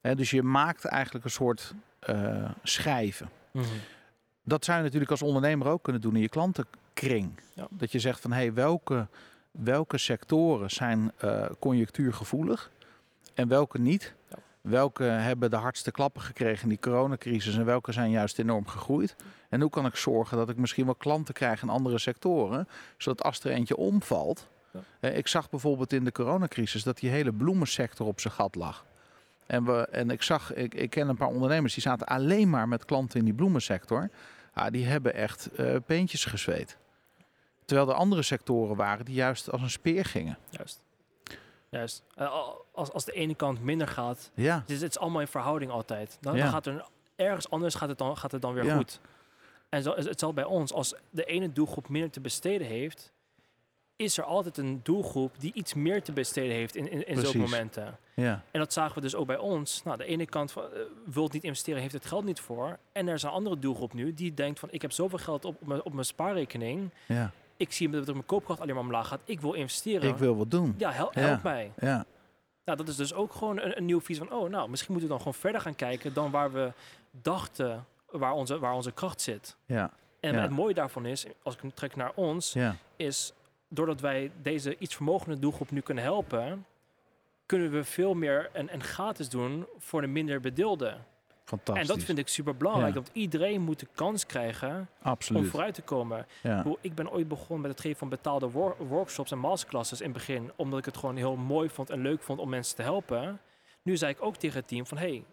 Dus je maakt eigenlijk een soort eh, schijven. Mhm. Dat zou je natuurlijk als ondernemer ook kunnen doen in je klantenkring. Ja. Dat je zegt van hé, hey, welke, welke sectoren zijn eh, conjunctuurgevoelig en welke niet. Welke hebben de hardste klappen gekregen in die coronacrisis en welke zijn juist enorm gegroeid? En hoe kan ik zorgen dat ik misschien wel klanten krijg in andere sectoren, zodat als er eentje omvalt. Ja. Eh, Ik zag bijvoorbeeld in de coronacrisis dat die hele bloemensector op zijn gat lag. En, we, en ik zag, ik, ik ken een paar ondernemers die zaten alleen maar met klanten in die bloemensector. Ja, die hebben echt eh peentjes gezweet. Terwijl er andere sectoren waren die juist als een speer gingen. Juist. Juist. Eh, al- als, als de ene kant minder gaat, Ja, dus het is allemaal in verhouding altijd. Dan, Ja. dan gaat er ergens anders gaat het dan, gaat het dan weer Ja. goed. En zo, is het zal bij ons, als de ene doelgroep minder te besteden heeft, is er altijd een doelgroep die iets meer te besteden heeft in, in, in zulke Precies. momenten. ja, En dat zagen we dus ook bij ons. Nou, de ene kant van, eh, wil het niet investeren, heeft het geld niet voor. En er is een andere doelgroep nu die denkt van ik heb zoveel geld op, op mijn spaarrekening. ja. Ik zie dat mijn koopkracht alleen maar omlaag gaat. Ik wil investeren. Ik wil wat doen. Ja, hel- Ja. help mij. Ja, Nou, dat is dus ook gewoon een, een nieuw visie van, oh, nou, misschien moeten we dan gewoon verder gaan kijken dan waar we dachten waar onze, waar onze kracht zit. ja, En Ja. het mooie daarvan is, als ik hem trek naar ons, ja. is doordat wij deze iets vermogende doelgroep nu kunnen helpen, kunnen we veel meer en, en gratis doen voor de minder bedeelden. Fantastisch. En dat vind ik super belangrijk, Ja. want iedereen moet de kans krijgen om vooruit te komen. Ja. Ik ben ooit begonnen met het geven van betaalde wor- workshops en masterclasses in het begin, omdat ik het gewoon heel mooi vond en leuk vond om mensen te helpen. Nu zei ik ook tegen het team van, hey,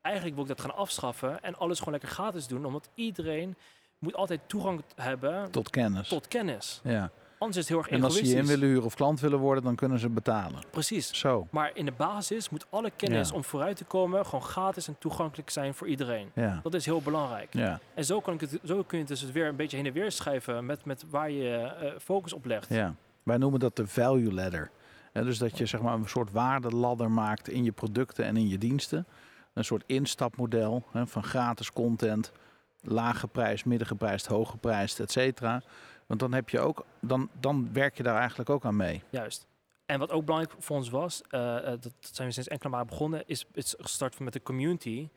eigenlijk wil ik dat gaan afschaffen en alles gewoon lekker gratis doen, omdat iedereen moet altijd toegang hebben Tot kennis. tot kennis. Ja. Anders is het heel erg En als ze je in willen huren of klant willen worden, dan kunnen ze betalen. Precies. Zo. Maar in de basis moet alle kennis Ja. om vooruit te komen gewoon gratis en toegankelijk zijn voor iedereen. Ja. Dat is heel belangrijk. Ja. En zo, kan ik het, zo kun je het dus weer een beetje heen en weer schuiven met, met waar je eh, focus op legt. ja. Wij noemen dat de value ladder. En dus dat je zeg maar een soort waardeladder maakt in je producten en in je diensten. Een soort instapmodel hè, van gratis content, laag geprijsd, midden geprijsd, hoog geprijsd, et cetera. Want dan heb je ook, dan, dan werk je daar eigenlijk ook aan mee. Juist. En wat ook belangrijk voor ons was, eh, eh, dat zijn we sinds enkele maanden begonnen, is het gestart met de community.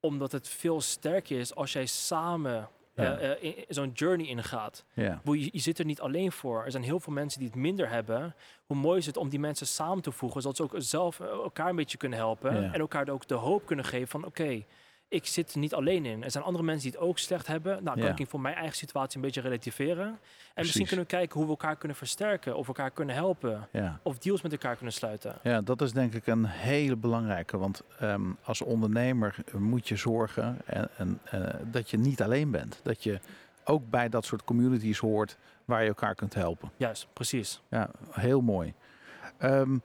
Omdat het veel sterker is als jij samen eh, Ja. zo'n journey ingaat. Ja. Je, je zit er niet alleen voor. Er zijn heel veel mensen die het minder hebben. Hoe mooi is het om die mensen samen te voegen, zodat ze ook zelf elkaar een beetje kunnen helpen. Ja. En elkaar ook de hoop kunnen geven van oké, ik zit er niet alleen in. Er zijn andere mensen die het ook slecht hebben. Nou, kan Ja. ik voor mijn eigen situatie een beetje relativeren. En misschien kunnen we kijken hoe we elkaar kunnen versterken, of elkaar kunnen helpen, Ja. of deals met elkaar kunnen sluiten. Ja, dat is denk ik een hele belangrijke. Want ehm, als ondernemer moet je zorgen en, en, eh, dat je niet alleen bent. Dat je ook bij dat soort communities hoort waar je elkaar kunt helpen. Juist, precies. Ja, heel mooi. Ehm,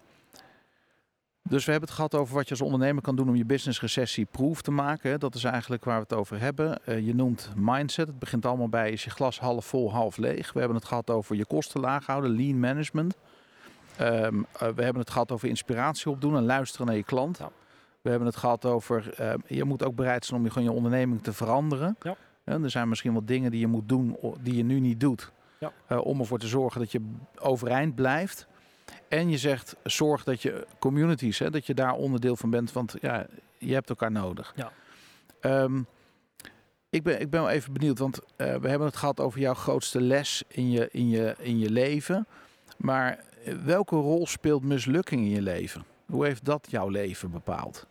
dus we hebben het gehad over wat je als ondernemer kan doen om je business recessie-proof te maken. Dat is eigenlijk waar we het over hebben. Eh, je noemt mindset. Het begint allemaal bij is je glas half vol, half leeg. We hebben het gehad over je kosten laag houden, lean management. Ehm, eh, we hebben het gehad over inspiratie opdoen en luisteren naar je klant. Ja. We hebben het gehad over, eh, je moet ook bereid zijn om je, gewoon je onderneming te veranderen. Ja. Er zijn misschien wel dingen die je moet doen die je nu niet doet. Ja. Eh, om ervoor te zorgen dat je overeind blijft. En je zegt, zorg dat je communities, hè, dat je daar onderdeel van bent. Want ja, je hebt elkaar nodig. Ja. Ehm, ik, ben, ik ben wel even benieuwd, want eh, we hebben het gehad over jouw grootste les in je, in je, in je leven. Maar eh, welke rol speelt mislukking in je leven? Hoe heeft dat jouw leven bepaald?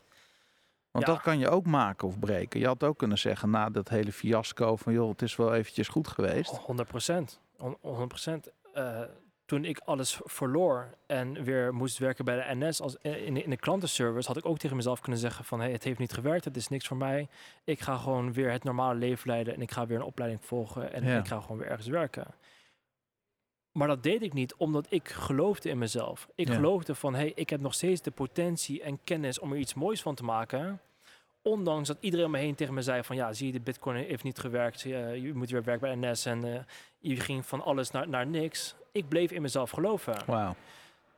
Want Ja. dat kan je ook maken of breken. Je had ook kunnen zeggen na dat hele fiasco van joh, het is wel eventjes goed geweest. 100 procent. 100 procent. Eh, toen ik alles verloor en weer moest werken bij de NS als, eh, in, de, in de klantenservice, had ik ook tegen mezelf kunnen zeggen van hey, het heeft niet gewerkt, het is niks voor mij. Ik ga gewoon weer het normale leven leiden en ik ga weer een opleiding volgen en Ja. ik ga gewoon weer ergens werken. Maar dat deed ik niet omdat ik geloofde in mezelf. Ik Ja. geloofde van hey, ik heb nog steeds de potentie en kennis om er iets moois van te maken. Ondanks dat iedereen om me heen tegen me zei van ja, zie je, de bitcoin heeft niet gewerkt. Je, je moet weer werken bij NS en eh, je ging van alles naar, naar niks. Ik bleef in mezelf geloven. Nou, Wauw.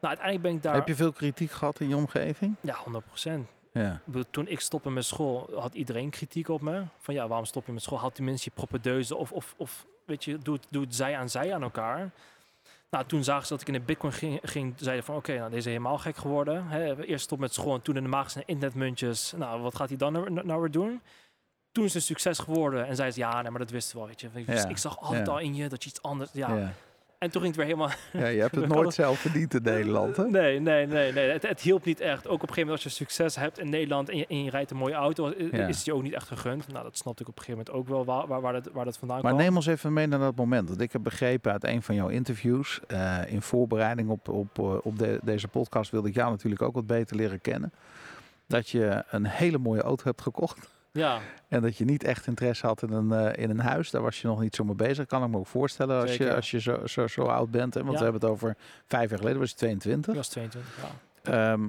uiteindelijk ben ik daar... Heb je veel kritiek gehad in je omgeving? Ja, 100 procent. Ja. Toen ik stopte met school, had iedereen kritiek op me. Van ja, waarom stop je met school? Houd tenminste je proppedeuzen of, of, of weet je, doe het, doe het zij aan zij aan elkaar. Nou, toen zagen ze dat ik in de bitcoin ging, ging zeiden van oké, nou deze is helemaal gek geworden. Hè, eerst stop met school en toen in de magische internetmuntjes. Nou, wat gaat hij dan nou, nou weer doen? Toen is het een succes geworden en zei ze ja, nee, maar dat wisten we wel, weet je. Ik, Ja, ik zag altijd ja. al in je dat je iets anders, ja. En toen ging het weer helemaal... Ja, je hebt het [laughs] nooit zelf verdiend in Nederland, hè? Nee, nee, nee. nee. Het, het hielp niet echt. Ook op een gegeven moment als je succes hebt in Nederland en je, en je rijdt een mooie auto, Ja. is het je ook niet echt gegund. Nou, dat snapte ik op een gegeven moment ook wel waar, waar, waar, dat, waar dat vandaan Maar kwam. neem ons even mee naar dat moment. Want ik heb begrepen uit een van jouw interviews, eh, in voorbereiding op, op, eh, op de- deze podcast wilde ik jou natuurlijk ook wat beter leren kennen. Dat je een hele mooie auto hebt gekocht. Ja, En dat je niet echt interesse had in een, eh, in een huis. Daar was je nog niet zo mee bezig. Kan ik me ook voorstellen als je, als je zo, zo, zo oud bent. Hè? Want Ja. we hebben het over vijf jaar geleden, was je 22. ik was 22. Ja. Ehm,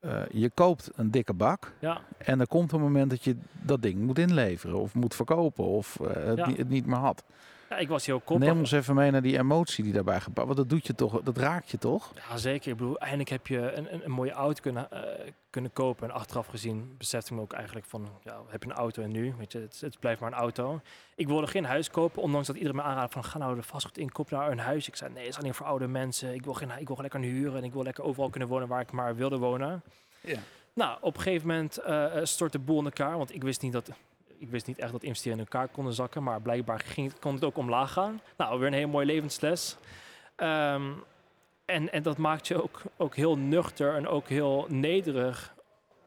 eh, je koopt een dikke bak. ja. En er komt een moment dat je dat ding moet inleveren. Of moet verkopen. Of eh, het, Ja. niet, het niet meer had. Ja, ik was heel koppig. Neem ons even mee naar die emotie die daarbij gepakt. Want dat doet je toch, dat raakt je toch? Ja, zeker. Ik bedoel, eindelijk heb je een, een, een mooie auto kunnen, eh, kunnen kopen. En achteraf gezien besefte ik me ook eigenlijk van, ja, heb je een auto en nu? Weet je, het, het blijft maar een auto. Ik wilde geen huis kopen, ondanks dat iedereen me aanraadde van, ga nou de vastgoed in, koop nou een huis. Ik zei, nee, het is alleen voor oude mensen. Ik wil, geen, ik wil lekker huren en ik wil lekker overal kunnen wonen waar ik maar wilde wonen. Ja. Nou, op een gegeven moment eh, eh, stort de boel in elkaar, want ik wist niet dat... Ik wist niet echt dat investeren in elkaar konden zakken, maar blijkbaar ging, kon het ook omlaag gaan. Nou, weer een hele mooie levensles. Ehm, en, en dat maakt je ook, ook heel nuchter en ook heel nederig.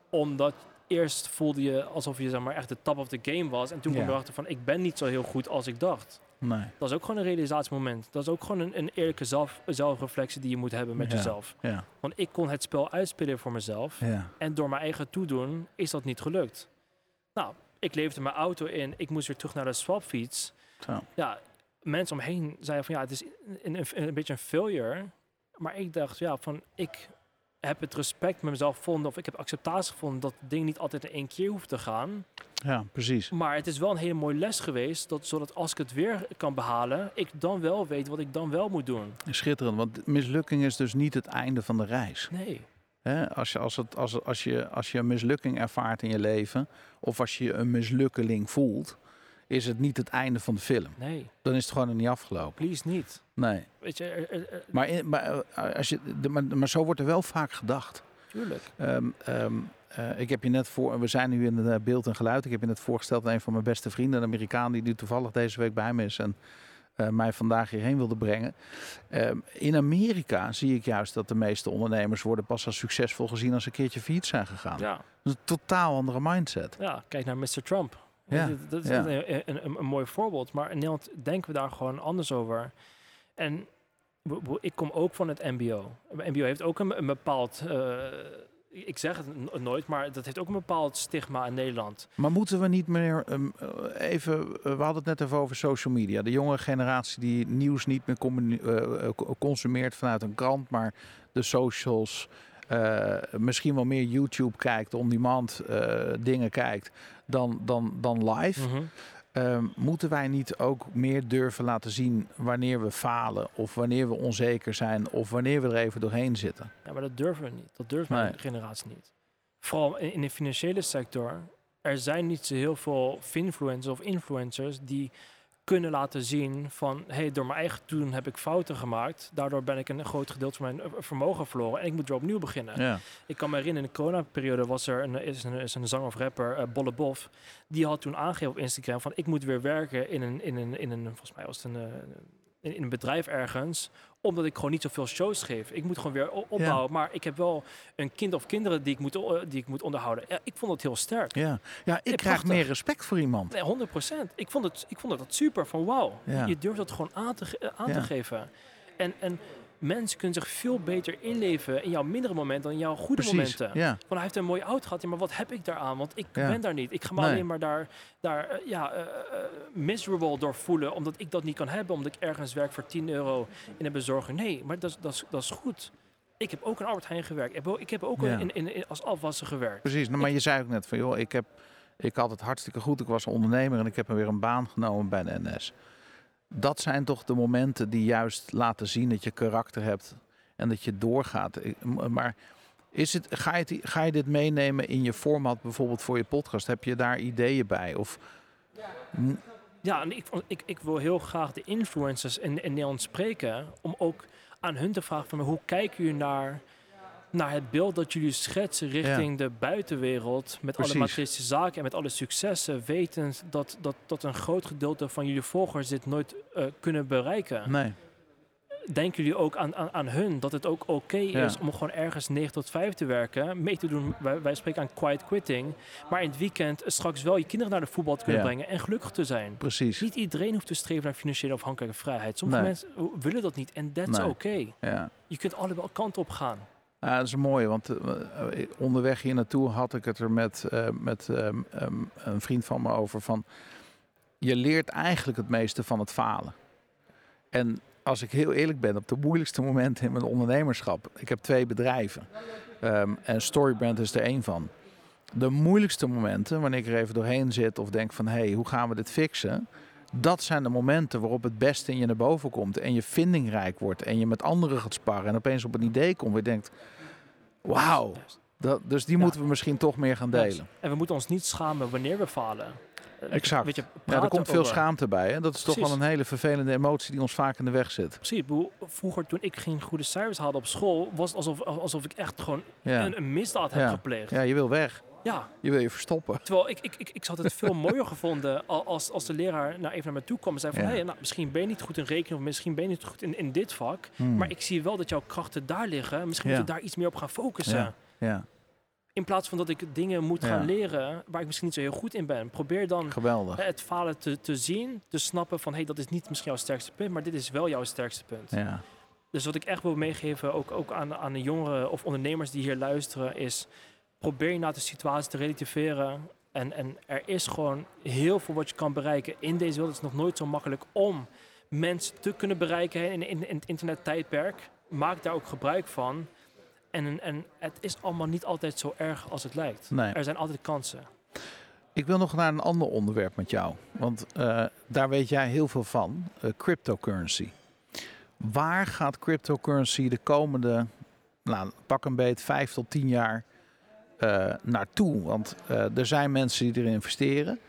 Omdat eerst voelde je alsof je zeg maar, echt de top of the game was. En toen kwam Ja. je erachter van, ik ben niet zo heel goed als ik dacht. Nee. Dat is ook gewoon een realisatiemoment. Dat is ook gewoon een, een eerlijke zelf, zelfreflectie die je moet hebben met Ja. jezelf. Ja. Want ik kon het spel uitspelen voor mezelf. En door mijn eigen toedoen is dat niet gelukt. Nou, ik leverde mijn auto in. Ik moest weer terug naar de swapfiets. Zo. Ja, mensen omheen zeiden van ja, het is een, een, een beetje een failure. Maar ik dacht ja, van ik heb het respect met mezelf gevonden. Of ik heb acceptatie gevonden dat het ding niet altijd in één keer hoeft te gaan. ja, precies. Maar het is wel een hele mooie les geweest. Dat, zodat als ik het weer kan behalen, ik dan wel weet wat ik dan wel moet doen. Schitterend. Want mislukking is dus niet het einde van de reis. Nee, Hè? Als, je, als, het, als, als, je, als je een mislukking ervaart in je leven, of als je een mislukkeling voelt, is het niet het einde van de film. nee, Dan is het gewoon nog niet afgelopen. please niet. Nee. Weet je, er- er- er- Maar, in, maar, eh, als je, de, maar, maar zo wordt er wel vaak gedacht. tuurlijk. Ehm, ehm, eh, ik heb je net voor, we zijn nu in het eh, beeld en geluid. Ik heb je net voorgesteld aan een van mijn beste vrienden, een Amerikaan die nu toevallig deze week bij me is en eh, mij vandaag hierheen wilde brengen. Ehm, in Amerika zie ik juist dat de meeste ondernemers worden pas als succesvol gezien als ze een keertje failliet zijn gegaan. Ja. Dat is een totaal andere mindset. Ja, kijk naar Mr. Trump. Ja, Dat, is ja. een, een, een, een mooi voorbeeld. Maar in Nederland denken we daar gewoon anders over. En ik kom ook van het MBO. Het MBO heeft ook een, een bepaald. eh, ik zeg het no- nooit, maar dat heeft ook een bepaald stigma in Nederland. Maar moeten we niet meer ehm, eh, even, eh, we hadden het net even over social media. De jonge generatie die nieuws niet meer eh, co- consumeert vanuit een krant, maar de socials, misschien wel meer YouTube kijkt, on-demand dingen kijkt, dan, dan, dan live. Mhm. Ehm, moeten wij niet ook meer durven laten zien wanneer we falen of wanneer we onzeker zijn of wanneer we er even doorheen zitten? Ja, maar dat durven we niet. Dat durft mijn generatie niet. Vooral in, in de financiële sector. Er zijn niet zo heel veel finfluencers of influencers die kunnen laten zien van... hey, door mijn eigen doen heb ik fouten gemaakt. Daardoor ben ik een groot gedeelte van mijn eh, vermogen verloren. En ik moet weer opnieuw beginnen. Ja, Ik kan me herinneren, in de coronaperiode was er een, is een, is een zanger of rapper, eh, Bolle Bof. Die had toen aangegeven op Instagram van ik moet weer werken in een, in een, in een volgens mij was het een, eh, in, in een bedrijf ergens. Omdat ik gewoon niet zoveel shows geef. Ik moet gewoon weer opbouwen. Maar ik heb wel een kind of kinderen die ik moet, o- die ik moet onderhouden. Ja, ik vond het heel sterk. ja. ja ik Ja, krijg meer respect voor iemand. Nee, 100% Ik vond het, ik vond het dat super van wauw. Je durft dat gewoon aan te, eh, aan te geven. En, en mensen kunnen zich veel beter inleven in jouw mindere momenten dan in jouw goede Precies. momenten. Ja. Van hij heeft een mooie auto gehad, ja, maar wat heb ik daaraan? Want ik Ja. ben daar niet. Ik ga me Nee. alleen maar daar, daar eh, ja, eh, eh, miserable door voelen, omdat ik dat niet kan hebben, omdat ik ergens werk voor 10 euro in een bezorger. Nee, maar dat, is- dat, is- dat is goed. Ik heb ook in Albert Heijn gewerkt. Ik heb ook, ik heb ook Ja. in, in, in- als afwasser gewerkt. Precies, nou, maar je zei ook net van joh, ik, heb, ik had het hartstikke goed. Ik was ondernemer en ik heb me weer een baan genomen bij de NS. Dat zijn toch de momenten die juist laten zien dat je karakter hebt en dat je doorgaat. Maar is het, ga, je ga je dit meenemen in je format bijvoorbeeld voor je podcast? Heb je daar ideeën bij? Of, Ja, en ik, ik, ik wil heel graag de influencers in, in Nederland spreken. Om ook aan hun te vragen van hoe kijken jullie naar, naar het beeld dat jullie schetsen richting de buitenwereld. Met Precies. alle materialistische zaken en met alle successen. Wetend dat, dat, dat een groot gedeelte van jullie volgers dit nooit eh, kunnen bereiken. nee, denken jullie ook aan, aan, aan hun dat het ook oké Ja. is om gewoon ergens 9 tot 5 te werken, mee te doen? Wij, wij spreken aan quiet quitting, maar in het weekend straks wel je kinderen naar de voetbal te kunnen Ja. brengen en gelukkig te zijn. Precies. Niet iedereen hoeft te streven naar financiële afhankelijke vrijheid. Sommige Nee. mensen willen dat niet en that's Nee. oké. Je kunt allebei kanten op gaan. Ja, dat is mooi, want eh, eh, onderweg hier naartoe had ik het er met, eh, met een vriend van me over van... Je leert eigenlijk het meeste van het falen. En als ik heel eerlijk ben, op de moeilijkste momenten in mijn ondernemerschap... Ik heb twee bedrijven ehm, en Storybrand is er één van. De moeilijkste momenten, wanneer ik er even doorheen zit of denk van... hé, hey, hoe gaan we dit fixen? Dat zijn de momenten waarop het beste in je naar boven komt en je vindingrijk wordt en je met anderen gaat sparren en opeens op een idee komt waar je denkt, wauw, dat, dus die Ja. moeten we misschien toch meer gaan delen. En we moeten ons niet schamen wanneer we falen. Eh, Exact. Weet je, Ja, er komt veel schaamte bij. Hè? Dat is toch wel een hele vervelende emotie die ons vaak in de weg zit. Precies, vroeger toen ik geen goede cijfers haalde op school, was het alsof, alsof ik echt gewoon Ja, een, een misdaad heb Ja. gepleegd. ja je wil weg. Ja, Je wil je verstoppen. terwijl ik, ik, ik, ik had het veel mooier gevonden al- als, als de leraar nou even naar me toe kwam en zei van, Ja. hey, nou, misschien ben je niet goed in rekenen of misschien ben je niet goed in, in dit vak, Hmm. maar ik zie wel dat jouw krachten daar liggen. Misschien Ja. moet je daar iets meer op gaan focussen. Ja. In plaats van dat ik dingen moet gaan leren waar ik misschien niet zo heel goed in ben. Probeer dan geweldig. eh, het falen te, te zien, te snappen van, hey, dat is niet misschien jouw sterkste punt, maar dit is wel jouw sterkste punt. Ja. Dus wat ik echt wil meegeven, ook, ook aan, aan de jongeren of ondernemers die hier luisteren, is probeer je naar de situatie te relativeren. En, en er is gewoon heel veel wat je kan bereiken in deze wereld. Het is nog nooit zo makkelijk om mensen te kunnen bereiken in, in, in het internettijdperk. Maak daar ook gebruik van. En, en het is allemaal niet altijd zo erg als het lijkt. Nee. Er zijn altijd kansen. Ik wil nog naar een ander onderwerp met jou. Want eh, daar weet jij heel veel van. eh, cryptocurrency. Waar gaat cryptocurrency de komende, nou, pak een beet, vijf tot tien jaar eh, naartoe? Want eh, er zijn mensen die erin investeren.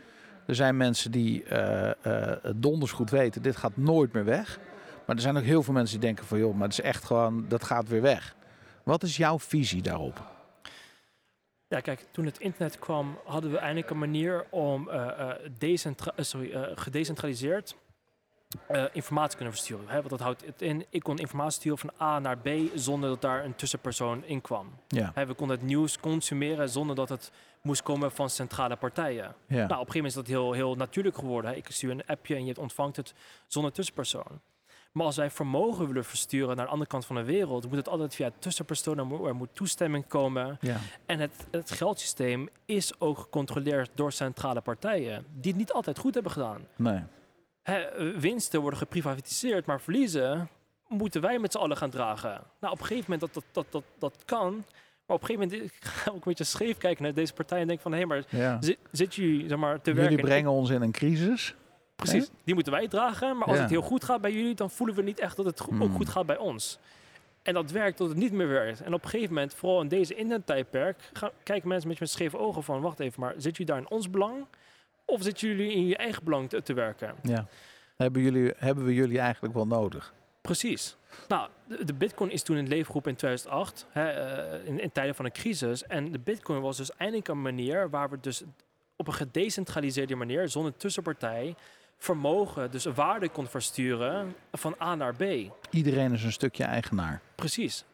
Er zijn mensen die eh, donders goed weten, dit gaat nooit meer weg. Maar er zijn ook heel veel mensen die denken van, joh, maar het is echt gewoon, dat gaat weer weg. Wat is jouw visie daarop? Ja, kijk, toen het internet kwam, hadden we eindelijk een manier om eh, sorry, gedecentraliseerd eh, informatie kunnen versturen. Hè? Want dat houdt het in, ik kon informatie sturen van A naar B zonder dat daar een tussenpersoon in kwam. Ja, Hè, we konden het nieuws consumeren zonder dat het moest komen van centrale partijen. ja, Nou, op een gegeven moment is dat heel, heel natuurlijk geworden. Hè? Ik stuur een appje en je ontvangt het zonder tussenpersoon. Maar als wij vermogen willen versturen naar de andere kant van de wereld, moet het altijd via tussenpersoon, er moet, er moet toestemming komen. ja, En het, het geldsysteem is ook gecontroleerd door centrale partijen, die het niet altijd goed hebben gedaan. nee. Hè, winsten worden geprivatiseerd, maar verliezen moeten wij met z'n allen gaan dragen. Nou, op een gegeven moment dat dat, dat, dat, dat kan. Maar op een gegeven moment ik ga ook een beetje scheef kijken naar deze partij en denk van, hé, maar Ja. zit, zit jullie zeg maar, te Jullie werken? brengen ons in een crisis. Precies, die moeten wij dragen. Maar als Ja. het heel goed gaat bij jullie, dan voelen we niet echt dat het go- ook Hmm. goed gaat bij ons. En dat werkt tot het niet meer werkt. En op een gegeven moment, vooral in deze internettijdperk, gaan- kijken mensen met, met scheve ogen van, wacht even, maar zit jullie daar in ons belang? Of zitten jullie in je eigen belang te, te werken? Ja. Hebben, jullie, hebben we jullie eigenlijk wel nodig? Precies. Nou, de, de bitcoin is toen in het leven geroepen in 2008, hè, eh, in, in tijden van een crisis. En de bitcoin was dus eindelijk een manier waar we dus op een gedecentraliseerde manier, zonder tussenpartij, vermogen, dus waarde kon versturen van A naar B. Iedereen is een stukje eigenaar. Precies.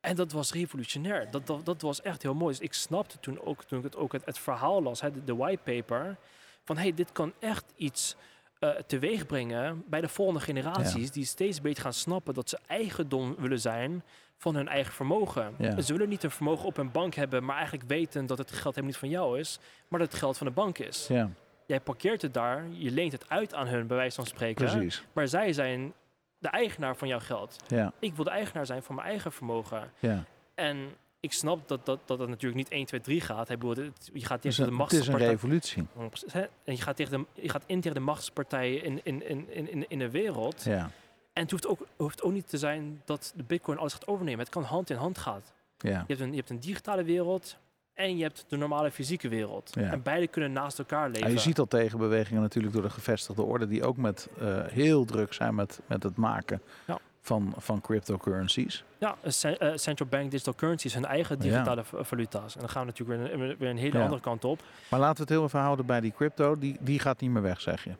En dat was revolutionair. Dat, dat, dat was echt heel mooi. Dus ik snapte toen ook, toen ik het, ook het, het verhaal las, hè, de, de whitepaper, van hey, dit kan echt iets eh teweeg brengen bij de volgende generaties, die steeds beter gaan snappen dat ze eigendom willen zijn van hun eigen vermogen. Ja. Ze willen niet een vermogen op hun bank hebben, maar eigenlijk weten dat het geld helemaal niet van jou is, maar dat het geld van de bank is. Ja, Jij parkeert het daar, je leent het uit aan hun, bij wijze van spreken, precies. maar zij zijn de eigenaar van jouw geld. Ja, Ik wil de eigenaar zijn van mijn eigen vermogen. ja. En ik snap dat dat, dat het natuurlijk niet 1, 2, 3 gaat. Hij bedoelt, het- je gaat tegen de een, het is een machtspartij. revolutie. Hè? En je gaat, tegen de, je gaat in tegen de machtspartijen in, in, in, in, in- de wereld. Ja, En het hoeft ook, hoeft ook niet te zijn dat de bitcoin alles gaat overnemen. Het kan hand in hand gaan. ja. Je hebt een, je hebt een digitale wereld en je hebt de normale fysieke wereld. Ja. En beide kunnen naast elkaar leven. Ja, je ziet al tegenbewegingen natuurlijk door de gevestigde orde, die ook met, eh, heel druk zijn met, met het maken Ja. Van, van cryptocurrencies. Ja, cen- eh, central bank digital currencies, hun eigen digitale v- valuta's. En dan gaan we natuurlijk weer een, weer een hele Ja. andere kant op. Maar laten we het heel even houden bij die crypto. Die, die gaat niet meer weg, zeg je.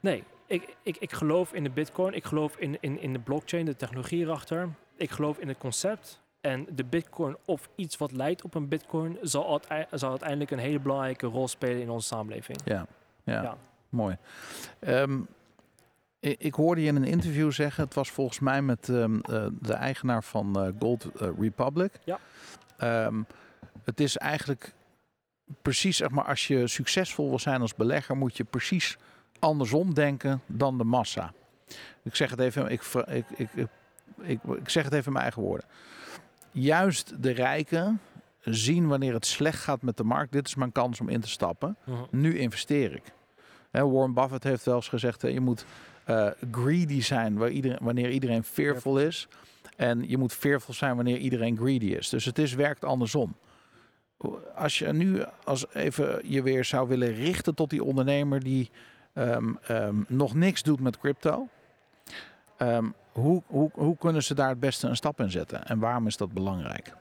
Nee, ik, ik, ik, geloof in de bitcoin, ik geloof in, in, in de blockchain, de technologie erachter. Ik geloof in het concept. En de bitcoin of iets wat lijkt op een bitcoin zal, zal uiteindelijk een hele belangrijke rol spelen in onze samenleving. Ja, ja, Ja. mooi. Ehm, ik, hoorde je in een interview zeggen, het was volgens mij met ehm, eh, de eigenaar van eh, Gold eh, Republic. Ja. Ehm, het is eigenlijk precies, zeg maar, als je succesvol wil zijn als belegger, moet je precies andersom denken dan de massa. Ik zeg het even, ik, ik, ik, ik, ik, zeg het even in mijn eigen woorden. Juist de rijken zien wanneer het slecht gaat met de markt. Dit is mijn kans om in te stappen Mhm. nu investeer ik. Warren Buffett heeft wel eens gezegd, je moet eh, greedy zijn waar iedereen, wanneer iedereen fearful is. En je moet fearful zijn wanneer iedereen greedy is. Dus het is, werkt andersom. Als je nu als even je weer zou willen richten tot die ondernemer die ehm, ehm, nog niks doet met crypto. ehm, hoe, hoe, hoe kunnen ze daar het beste een stap in zetten? En waarom is dat belangrijk?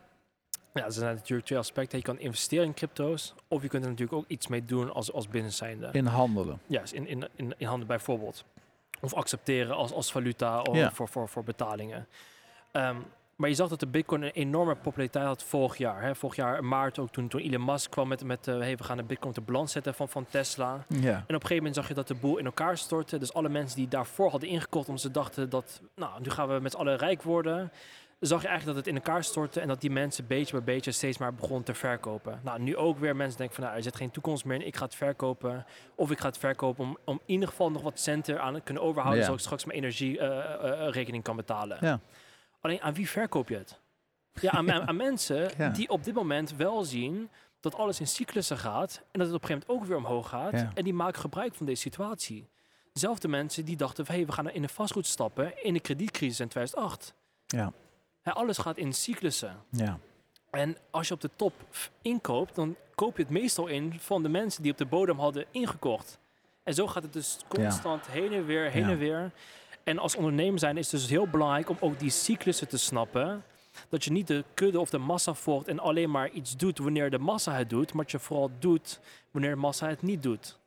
Ja, er zijn natuurlijk twee aspecten. Je kan investeren in crypto's, of je kunt er natuurlijk ook iets mee doen als, als business zijnde. In handelen. Ja, in, in, in, in handen bijvoorbeeld. Of accepteren als, als valuta of voor, voor, voor betalingen. Ehm, maar je zag dat de bitcoin een enorme populariteit had vorig jaar. Hè? Vorig jaar maart ook toen, toen Elon Musk kwam met, met eh, hey, we gaan de bitcoin de balans zetten van, van Tesla. Ja. En op een gegeven moment zag je dat de boel in elkaar stortte. Dus alle mensen die daarvoor hadden ingekocht omdat ze dachten dat, nou, nu gaan we met z'n allen rijk worden. Zag je eigenlijk dat het in elkaar stortte en dat die mensen beetje bij beetje steeds maar begonnen te verkopen. Nou, nu ook weer mensen denken van, nou, er zit geen toekomst meer in, ik ga het verkopen. Of ik ga het verkopen om, om in ieder geval nog wat centen aan te kunnen overhouden, Ja. zodat ik straks mijn energierekening kan betalen. Ja. Alleen, aan wie verkoop je het? Ja, aan, aan, aan [laughs] mensen Ja. die op dit moment wel zien dat alles in cyclussen gaat en dat het op een gegeven moment ook weer omhoog gaat. En die maken gebruik van deze situatie. Dezelfde mensen die dachten van, hey, we gaan in de vastgoed stappen in de kredietcrisis in 2008. Ja. Hè, alles gaat in cyclussen. Ja. En als je op de top inkoopt, dan koop je het meestal in van de mensen die op de bodem hadden ingekocht. En zo gaat het dus constant heen en weer, heen Ja. en weer. En als ondernemer zijn is het dus heel belangrijk om ook die cyclussen te snappen. Dat je niet de kudde of de massa volgt en alleen maar iets doet wanneer de massa het doet, maar dat je vooral doet wanneer de massa het niet doet.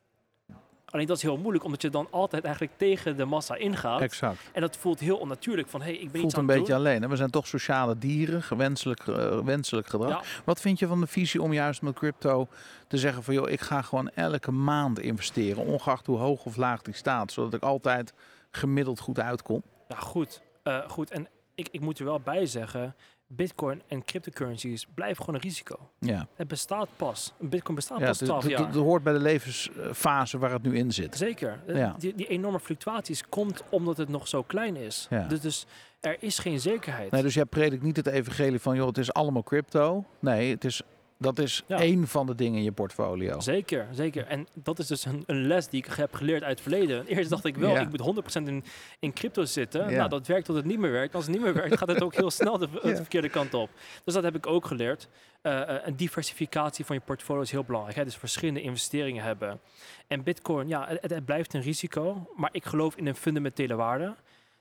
Alleen dat is heel moeilijk, omdat je dan altijd eigenlijk tegen de massa ingaat. Exact. En dat voelt heel onnatuurlijk van, hey, ik ben voelt iets aan een het beetje doen. alleen. hè? We zijn toch sociale dieren, gewenselijk, eh, wenselijk gedrag. Ja. Wat vind je van de visie om juist met crypto te zeggen van joh, ik ga gewoon elke maand investeren, ongeacht hoe hoog of laag die staat, zodat ik altijd gemiddeld goed uitkom? Ja, goed. Eh, goed. En ik, ik moet er wel bij zeggen, Bitcoin en cryptocurrencies blijven gewoon een risico. Ja, Het bestaat pas. Bitcoin bestaat ja pas het, 12 het- jaar. het hoort bij de levensfase waar het nu in zit. Zeker. Eh, Ja. Die, die enorme fluctuaties komt omdat het nog zo klein is. Ja. Dus, dus er is geen zekerheid. Nee, dus jij predikt niet het evangelie van joh, het is allemaal crypto. Nee, het is, dat is Ja. één van de dingen in je portfolio. Zeker, zeker. En dat is dus een, een les die ik heb geleerd uit het verleden. [laughs] Eerst dacht ik wel, Ja. ik moet 100% in, in crypto zitten. Ja. Nou, dat werkt tot het niet meer werkt. Als het niet meer werkt, gaat het ook heel snel de, [laughs] de verkeerde kant op. Dus dat heb ik ook geleerd. Eh, eh, een diversificatie van je portfolio is heel belangrijk. Hè? Dus verschillende investeringen hebben. En bitcoin, ja, het, het blijft een risico. Maar ik geloof in een fundamentele waarde.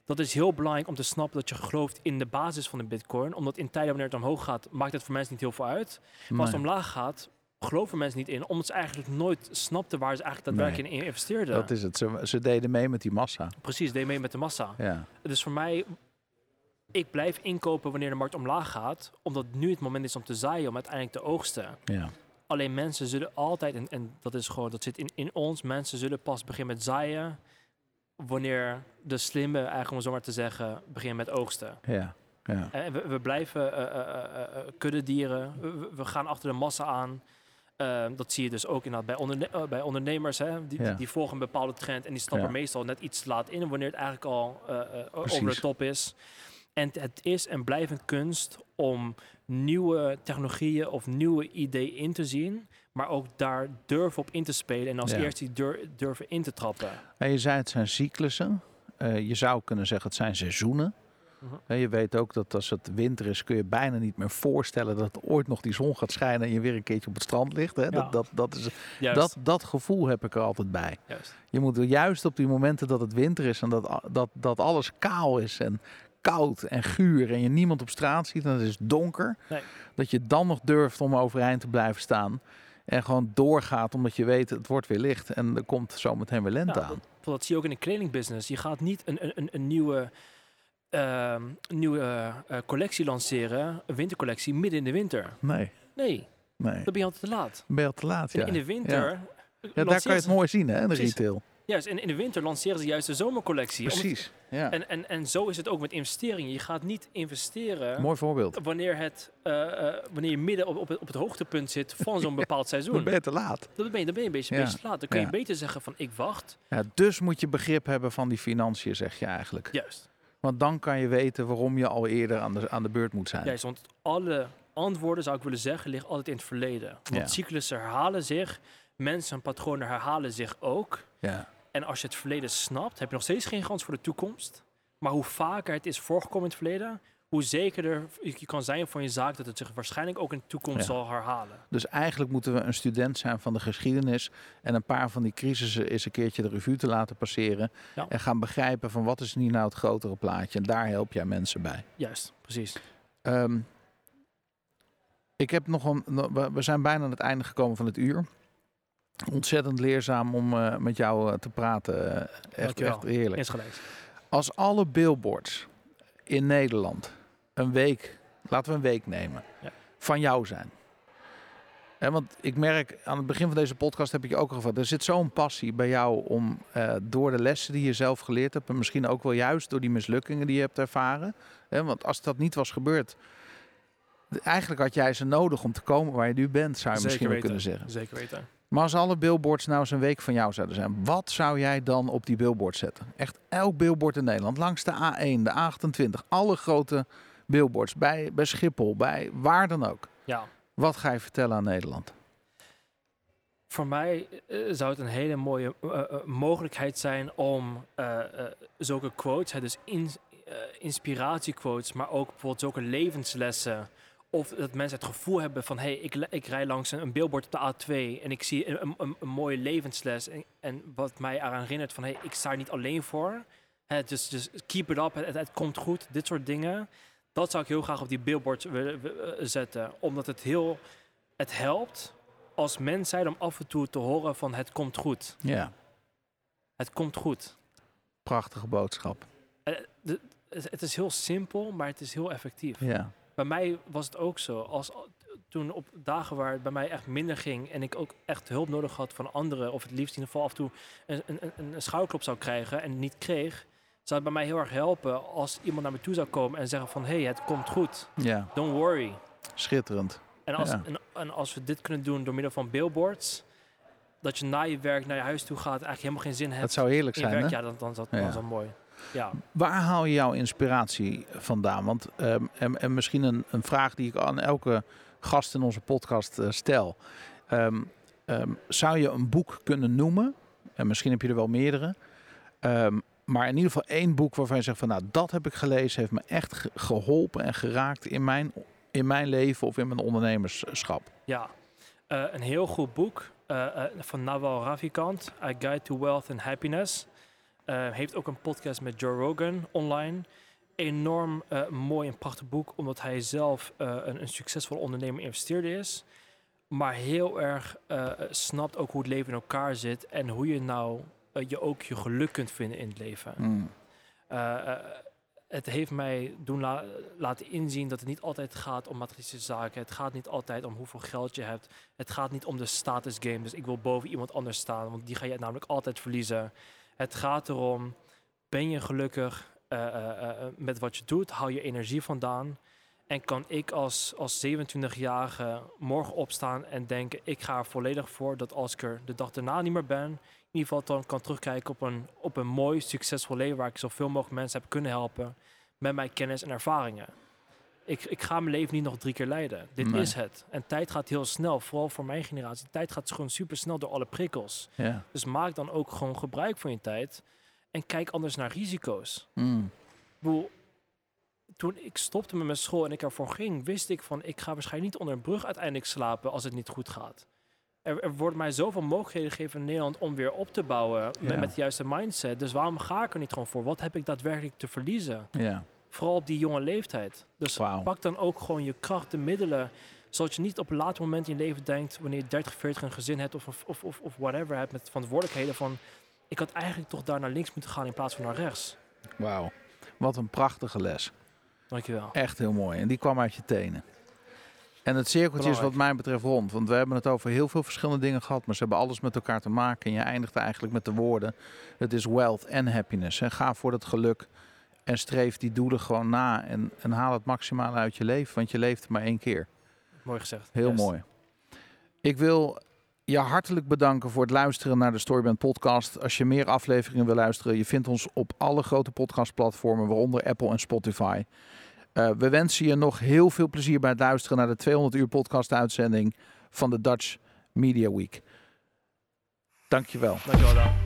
Dat is heel belangrijk om te snappen dat je gelooft in de basis van de bitcoin. Omdat in tijden wanneer het omhoog gaat, maakt het voor mensen niet heel veel uit. Maar als het Nee, omlaag gaat, geloven mensen niet in. Omdat ze eigenlijk nooit snapten waar ze eigenlijk daadwerkelijk in investeerden. dat is het. Ze, ze deden mee met die massa. Precies, deed mee met de massa. Ja, Dus voor mij, ik blijf inkopen wanneer de markt omlaag gaat. Omdat nu het moment is om te zaaien, om uiteindelijk te oogsten. ja. Alleen mensen zullen altijd, en, en dat is gewoon, dat zit in, in ons, mensen zullen pas beginnen met zaaien. Wanneer de slimme, eigenlijk om zo maar te zeggen, beginnen met oogsten. ja. ja. En we, we blijven eh, eh, eh, eh, kuddedieren. We, gaan achter de massa aan. Ehm, dat zie je dus ook inderdaad bij, onderne eh, bij ondernemers. Hè? Die, Ja. die volgen een bepaalde trend en die stappen Ja. meestal net iets te laat in wanneer het eigenlijk al eh, eh, over de top is. En het is en blijft een kunst om nieuwe technologieën of nieuwe ideeën in te zien, maar ook daar durven op in te spelen en als Ja. eerste die dur- durven in te trappen. En je zei het zijn cyclussen. Eh, je zou kunnen zeggen het zijn seizoenen. Eh, je weet ook dat als het winter is kun je bijna niet meer voorstellen dat ooit nog die zon gaat schijnen en je weer een keertje op het strand ligt. Hè? Ja. Dat, dat, dat, is, Juist, dat, dat gevoel heb ik er altijd bij. juist. Je moet juist op die momenten dat het winter is en dat, dat, dat alles kaal is en koud en guur en je niemand op straat ziet en het is donker. Nee. Dat je dan nog durft om overeind te blijven staan. En gewoon doorgaat omdat je weet het wordt weer licht en er komt zometeen weer lente Ja, aan. Dat zie je ook in de kledingbusiness. Je gaat niet een, een, een, nieuwe, ehm, nieuwe eh, collectie lanceren, een wintercollectie, midden in de winter. Nee, Nee, nee. dan ben je altijd te laat. Ben je al te laat, ja. in de winter... Ja, daar kan je het mooi zien, hè, in de Precies. retail. Juist, en in de winter lanceren ze juist de zomercollectie. Precies, ja. En, en, en zo is het ook met investeringen. Je gaat niet investeren Mooi voorbeeld. wanneer, het, eh, eh, wanneer je midden op, op, het, op het hoogtepunt zit van zo'n [laughs] bepaald seizoen. Dan ben je te laat. Dan ben je, dan ben je een beetje, Ja. beetje te laat. Dan kun je Ja. beter zeggen van ik wacht. Ja, dus moet je begrip hebben van die financiën, zeg je eigenlijk. Juist. Want dan kan je weten waarom je al eerder aan de, aan de beurt moet zijn. Juist, want alle antwoorden zou ik willen zeggen liggen altijd in het verleden. Want cyclussen herhalen zich. Mensen en patronen herhalen zich ook. Ja. En als je het verleden snapt, heb je nog steeds geen kans voor de toekomst. Maar hoe vaker het is voorgekomen in het verleden, hoe zekerder je kan zijn van je zaak dat het zich waarschijnlijk ook in de toekomst Ja. zal herhalen. Dus eigenlijk moeten we een student zijn van de geschiedenis en een paar van die crisissen eens een keertje de revue te laten passeren Ja. en gaan begrijpen van wat is nu nou het grotere plaatje. En daar help jij mensen bij. Juist, precies. Ehm, ik heb nog een. We zijn bijna aan het einde gekomen van het uur. Ontzettend leerzaam om eh, met jou eh, te praten. Eh, echt, echt heerlijk. Als alle billboards in Nederland een week, laten we een week nemen, Ja. van jou zijn. Want ik merk aan het begin van deze podcast heb ik je ook al gevraagd. Er zit zo'n passie bij jou om door de lessen die je zelf geleerd hebt. En misschien ook wel juist door die mislukkingen die je hebt ervaren. Hè, want als dat niet was gebeurd. Eigenlijk had jij ze nodig om te komen waar je nu bent, zou je misschien wel kunnen zeggen. Zeker weten. Maar als alle billboards nou eens een week van jou zouden zijn, wat zou jij dan op die billboard zetten? Echt elk billboard in Nederland, langs de A1, de A28, alle grote billboards, bij, bij Schiphol, bij waar dan ook. Ja. Wat ga je vertellen aan Nederland? Voor mij eh, zou het een hele mooie eh, eh, mogelijkheid zijn om zulke quotes, hè, dus in, inspiratiequotes, maar ook bijvoorbeeld zulke levenslessen. Of dat mensen het gevoel hebben van, hé, hey, ik, ik rij langs een, een billboard op de A2 en ik zie een, een, een mooie levensles. En, en wat mij eraan herinnert van, hé, hey, ik sta er niet alleen voor. Hè, dus, dus keep it up, het, komt goed, dit soort dingen. Dat zou ik heel graag op die billboards willen eh, zetten. Omdat het heel, het helpt als mens zijn om af en toe te horen van het komt goed. Ja, Het komt goed. prachtige boodschap. Eh, het het is heel simpel, maar het is heel effectief. Ja, Bij mij was het ook zo. Als, toen op dagen waar het bij mij echt minder ging en ik ook echt hulp nodig had van anderen, of het liefst in ieder geval af en toe een, een, een, schouderklop zou krijgen en niet kreeg, zou het bij mij heel erg helpen als iemand naar me toe zou komen en zeggen van hé, hey, het komt goed. ja, Don't worry. schitterend. En als, Ja. en, en als we dit kunnen doen door middel van billboards, dat je na je werk naar je huis toe gaat, eigenlijk helemaal geen zin hebt Het zou heerlijk zijn, werk, hè? ja, dan, dan, dat, dan Ja. is dat mooi. Ja, Waar haal je jouw inspiratie vandaan? Want, ehm, en, en misschien een, een vraag die ik aan elke gast in onze podcast eh, stel. Ehm, ehm, zou je een boek kunnen noemen? En misschien heb je er wel meerdere. Maar in ieder geval één boek waarvan je zegt van nou, dat heb ik gelezen, heeft me echt ge- geholpen en geraakt in mijn, in mijn leven of in mijn ondernemerschap. ja. Eh, een heel goed boek eh, van Nawal Ravikant, A Guide to Wealth and Happiness. Eh, heeft ook een podcast met Joe Rogan online. Enorm eh, mooi en prachtig boek, omdat hij zelf eh, een, een succesvolle ondernemer investeerder is. Maar heel erg snapt ook hoe het leven in elkaar zit en hoe je nou je ook je geluk kunt vinden in het leven. Mm, het heeft mij doen la- laten inzien dat het niet altijd gaat om materiële zaken. Het gaat niet altijd om hoeveel geld je hebt. Het gaat niet om de status game. Dus ik wil boven iemand anders staan, want die ga je namelijk altijd verliezen. Het gaat erom, ben je gelukkig eh, eh, eh, met wat je doet? Hou je energie vandaan? En kan ik als, als 27-jarige morgen opstaan en denken, ik ga er volledig voor dat als ik er de dag daarna niet meer ben, in ieder geval dan kan terugkijken op een, op een mooi, succesvol leven waar ik zoveel mogelijk mensen heb kunnen helpen met mijn kennis en ervaringen. Ik, ik ga mijn leven niet nog drie keer leiden. Dit Nee. is het. En tijd gaat heel snel, vooral voor mijn generatie. Tijd gaat gewoon super snel door alle prikkels. ja. Dus maak dan ook gewoon gebruik van je tijd en kijk anders naar risico's. Mm, toen ik stopte met mijn school en ik ervoor ging, wist ik van ik ga waarschijnlijk niet onder een brug uiteindelijk slapen als het niet goed gaat. Er, er worden mij zoveel mogelijkheden gegeven in Nederland om weer op te bouwen Ja. met, met de juiste mindset. Dus waarom ga ik er niet gewoon voor? Wat heb ik daadwerkelijk te verliezen? ja. Vooral op die jonge leeftijd. Dus pak dan ook gewoon je kracht, de middelen, Zodat je niet op een later moment in je leven denkt, wanneer je 30, 40 een gezin hebt of, of, of, of whatever hebt met verantwoordelijkheden van, ik had eigenlijk toch daar naar links moeten gaan in plaats van naar rechts. Wauw. Wat een prachtige les. Dankjewel. Echt heel mooi. En die kwam uit je tenen. En het cirkeltje is wat mij betreft rond. Want we hebben het over heel veel verschillende dingen gehad. Maar ze hebben alles met elkaar te maken. En je eindigt eigenlijk met de woorden. Het is wealth en happiness. En ga voor dat geluk. En streef die doelen gewoon na. En, en haal het maximale uit je leven. Want je leeft maar één keer. Mooi gezegd. Heel Juist. mooi. Ik wil je hartelijk bedanken voor het luisteren naar de Storyband podcast. Als je meer afleveringen wil luisteren, je vindt ons op alle grote podcastplatformen, waaronder Apple en Spotify. Uh, we wensen je nog heel veel plezier bij het luisteren naar de 200 uur podcast uitzending van de Dutch Media Week. Dankjewel. Dankjewel Dan.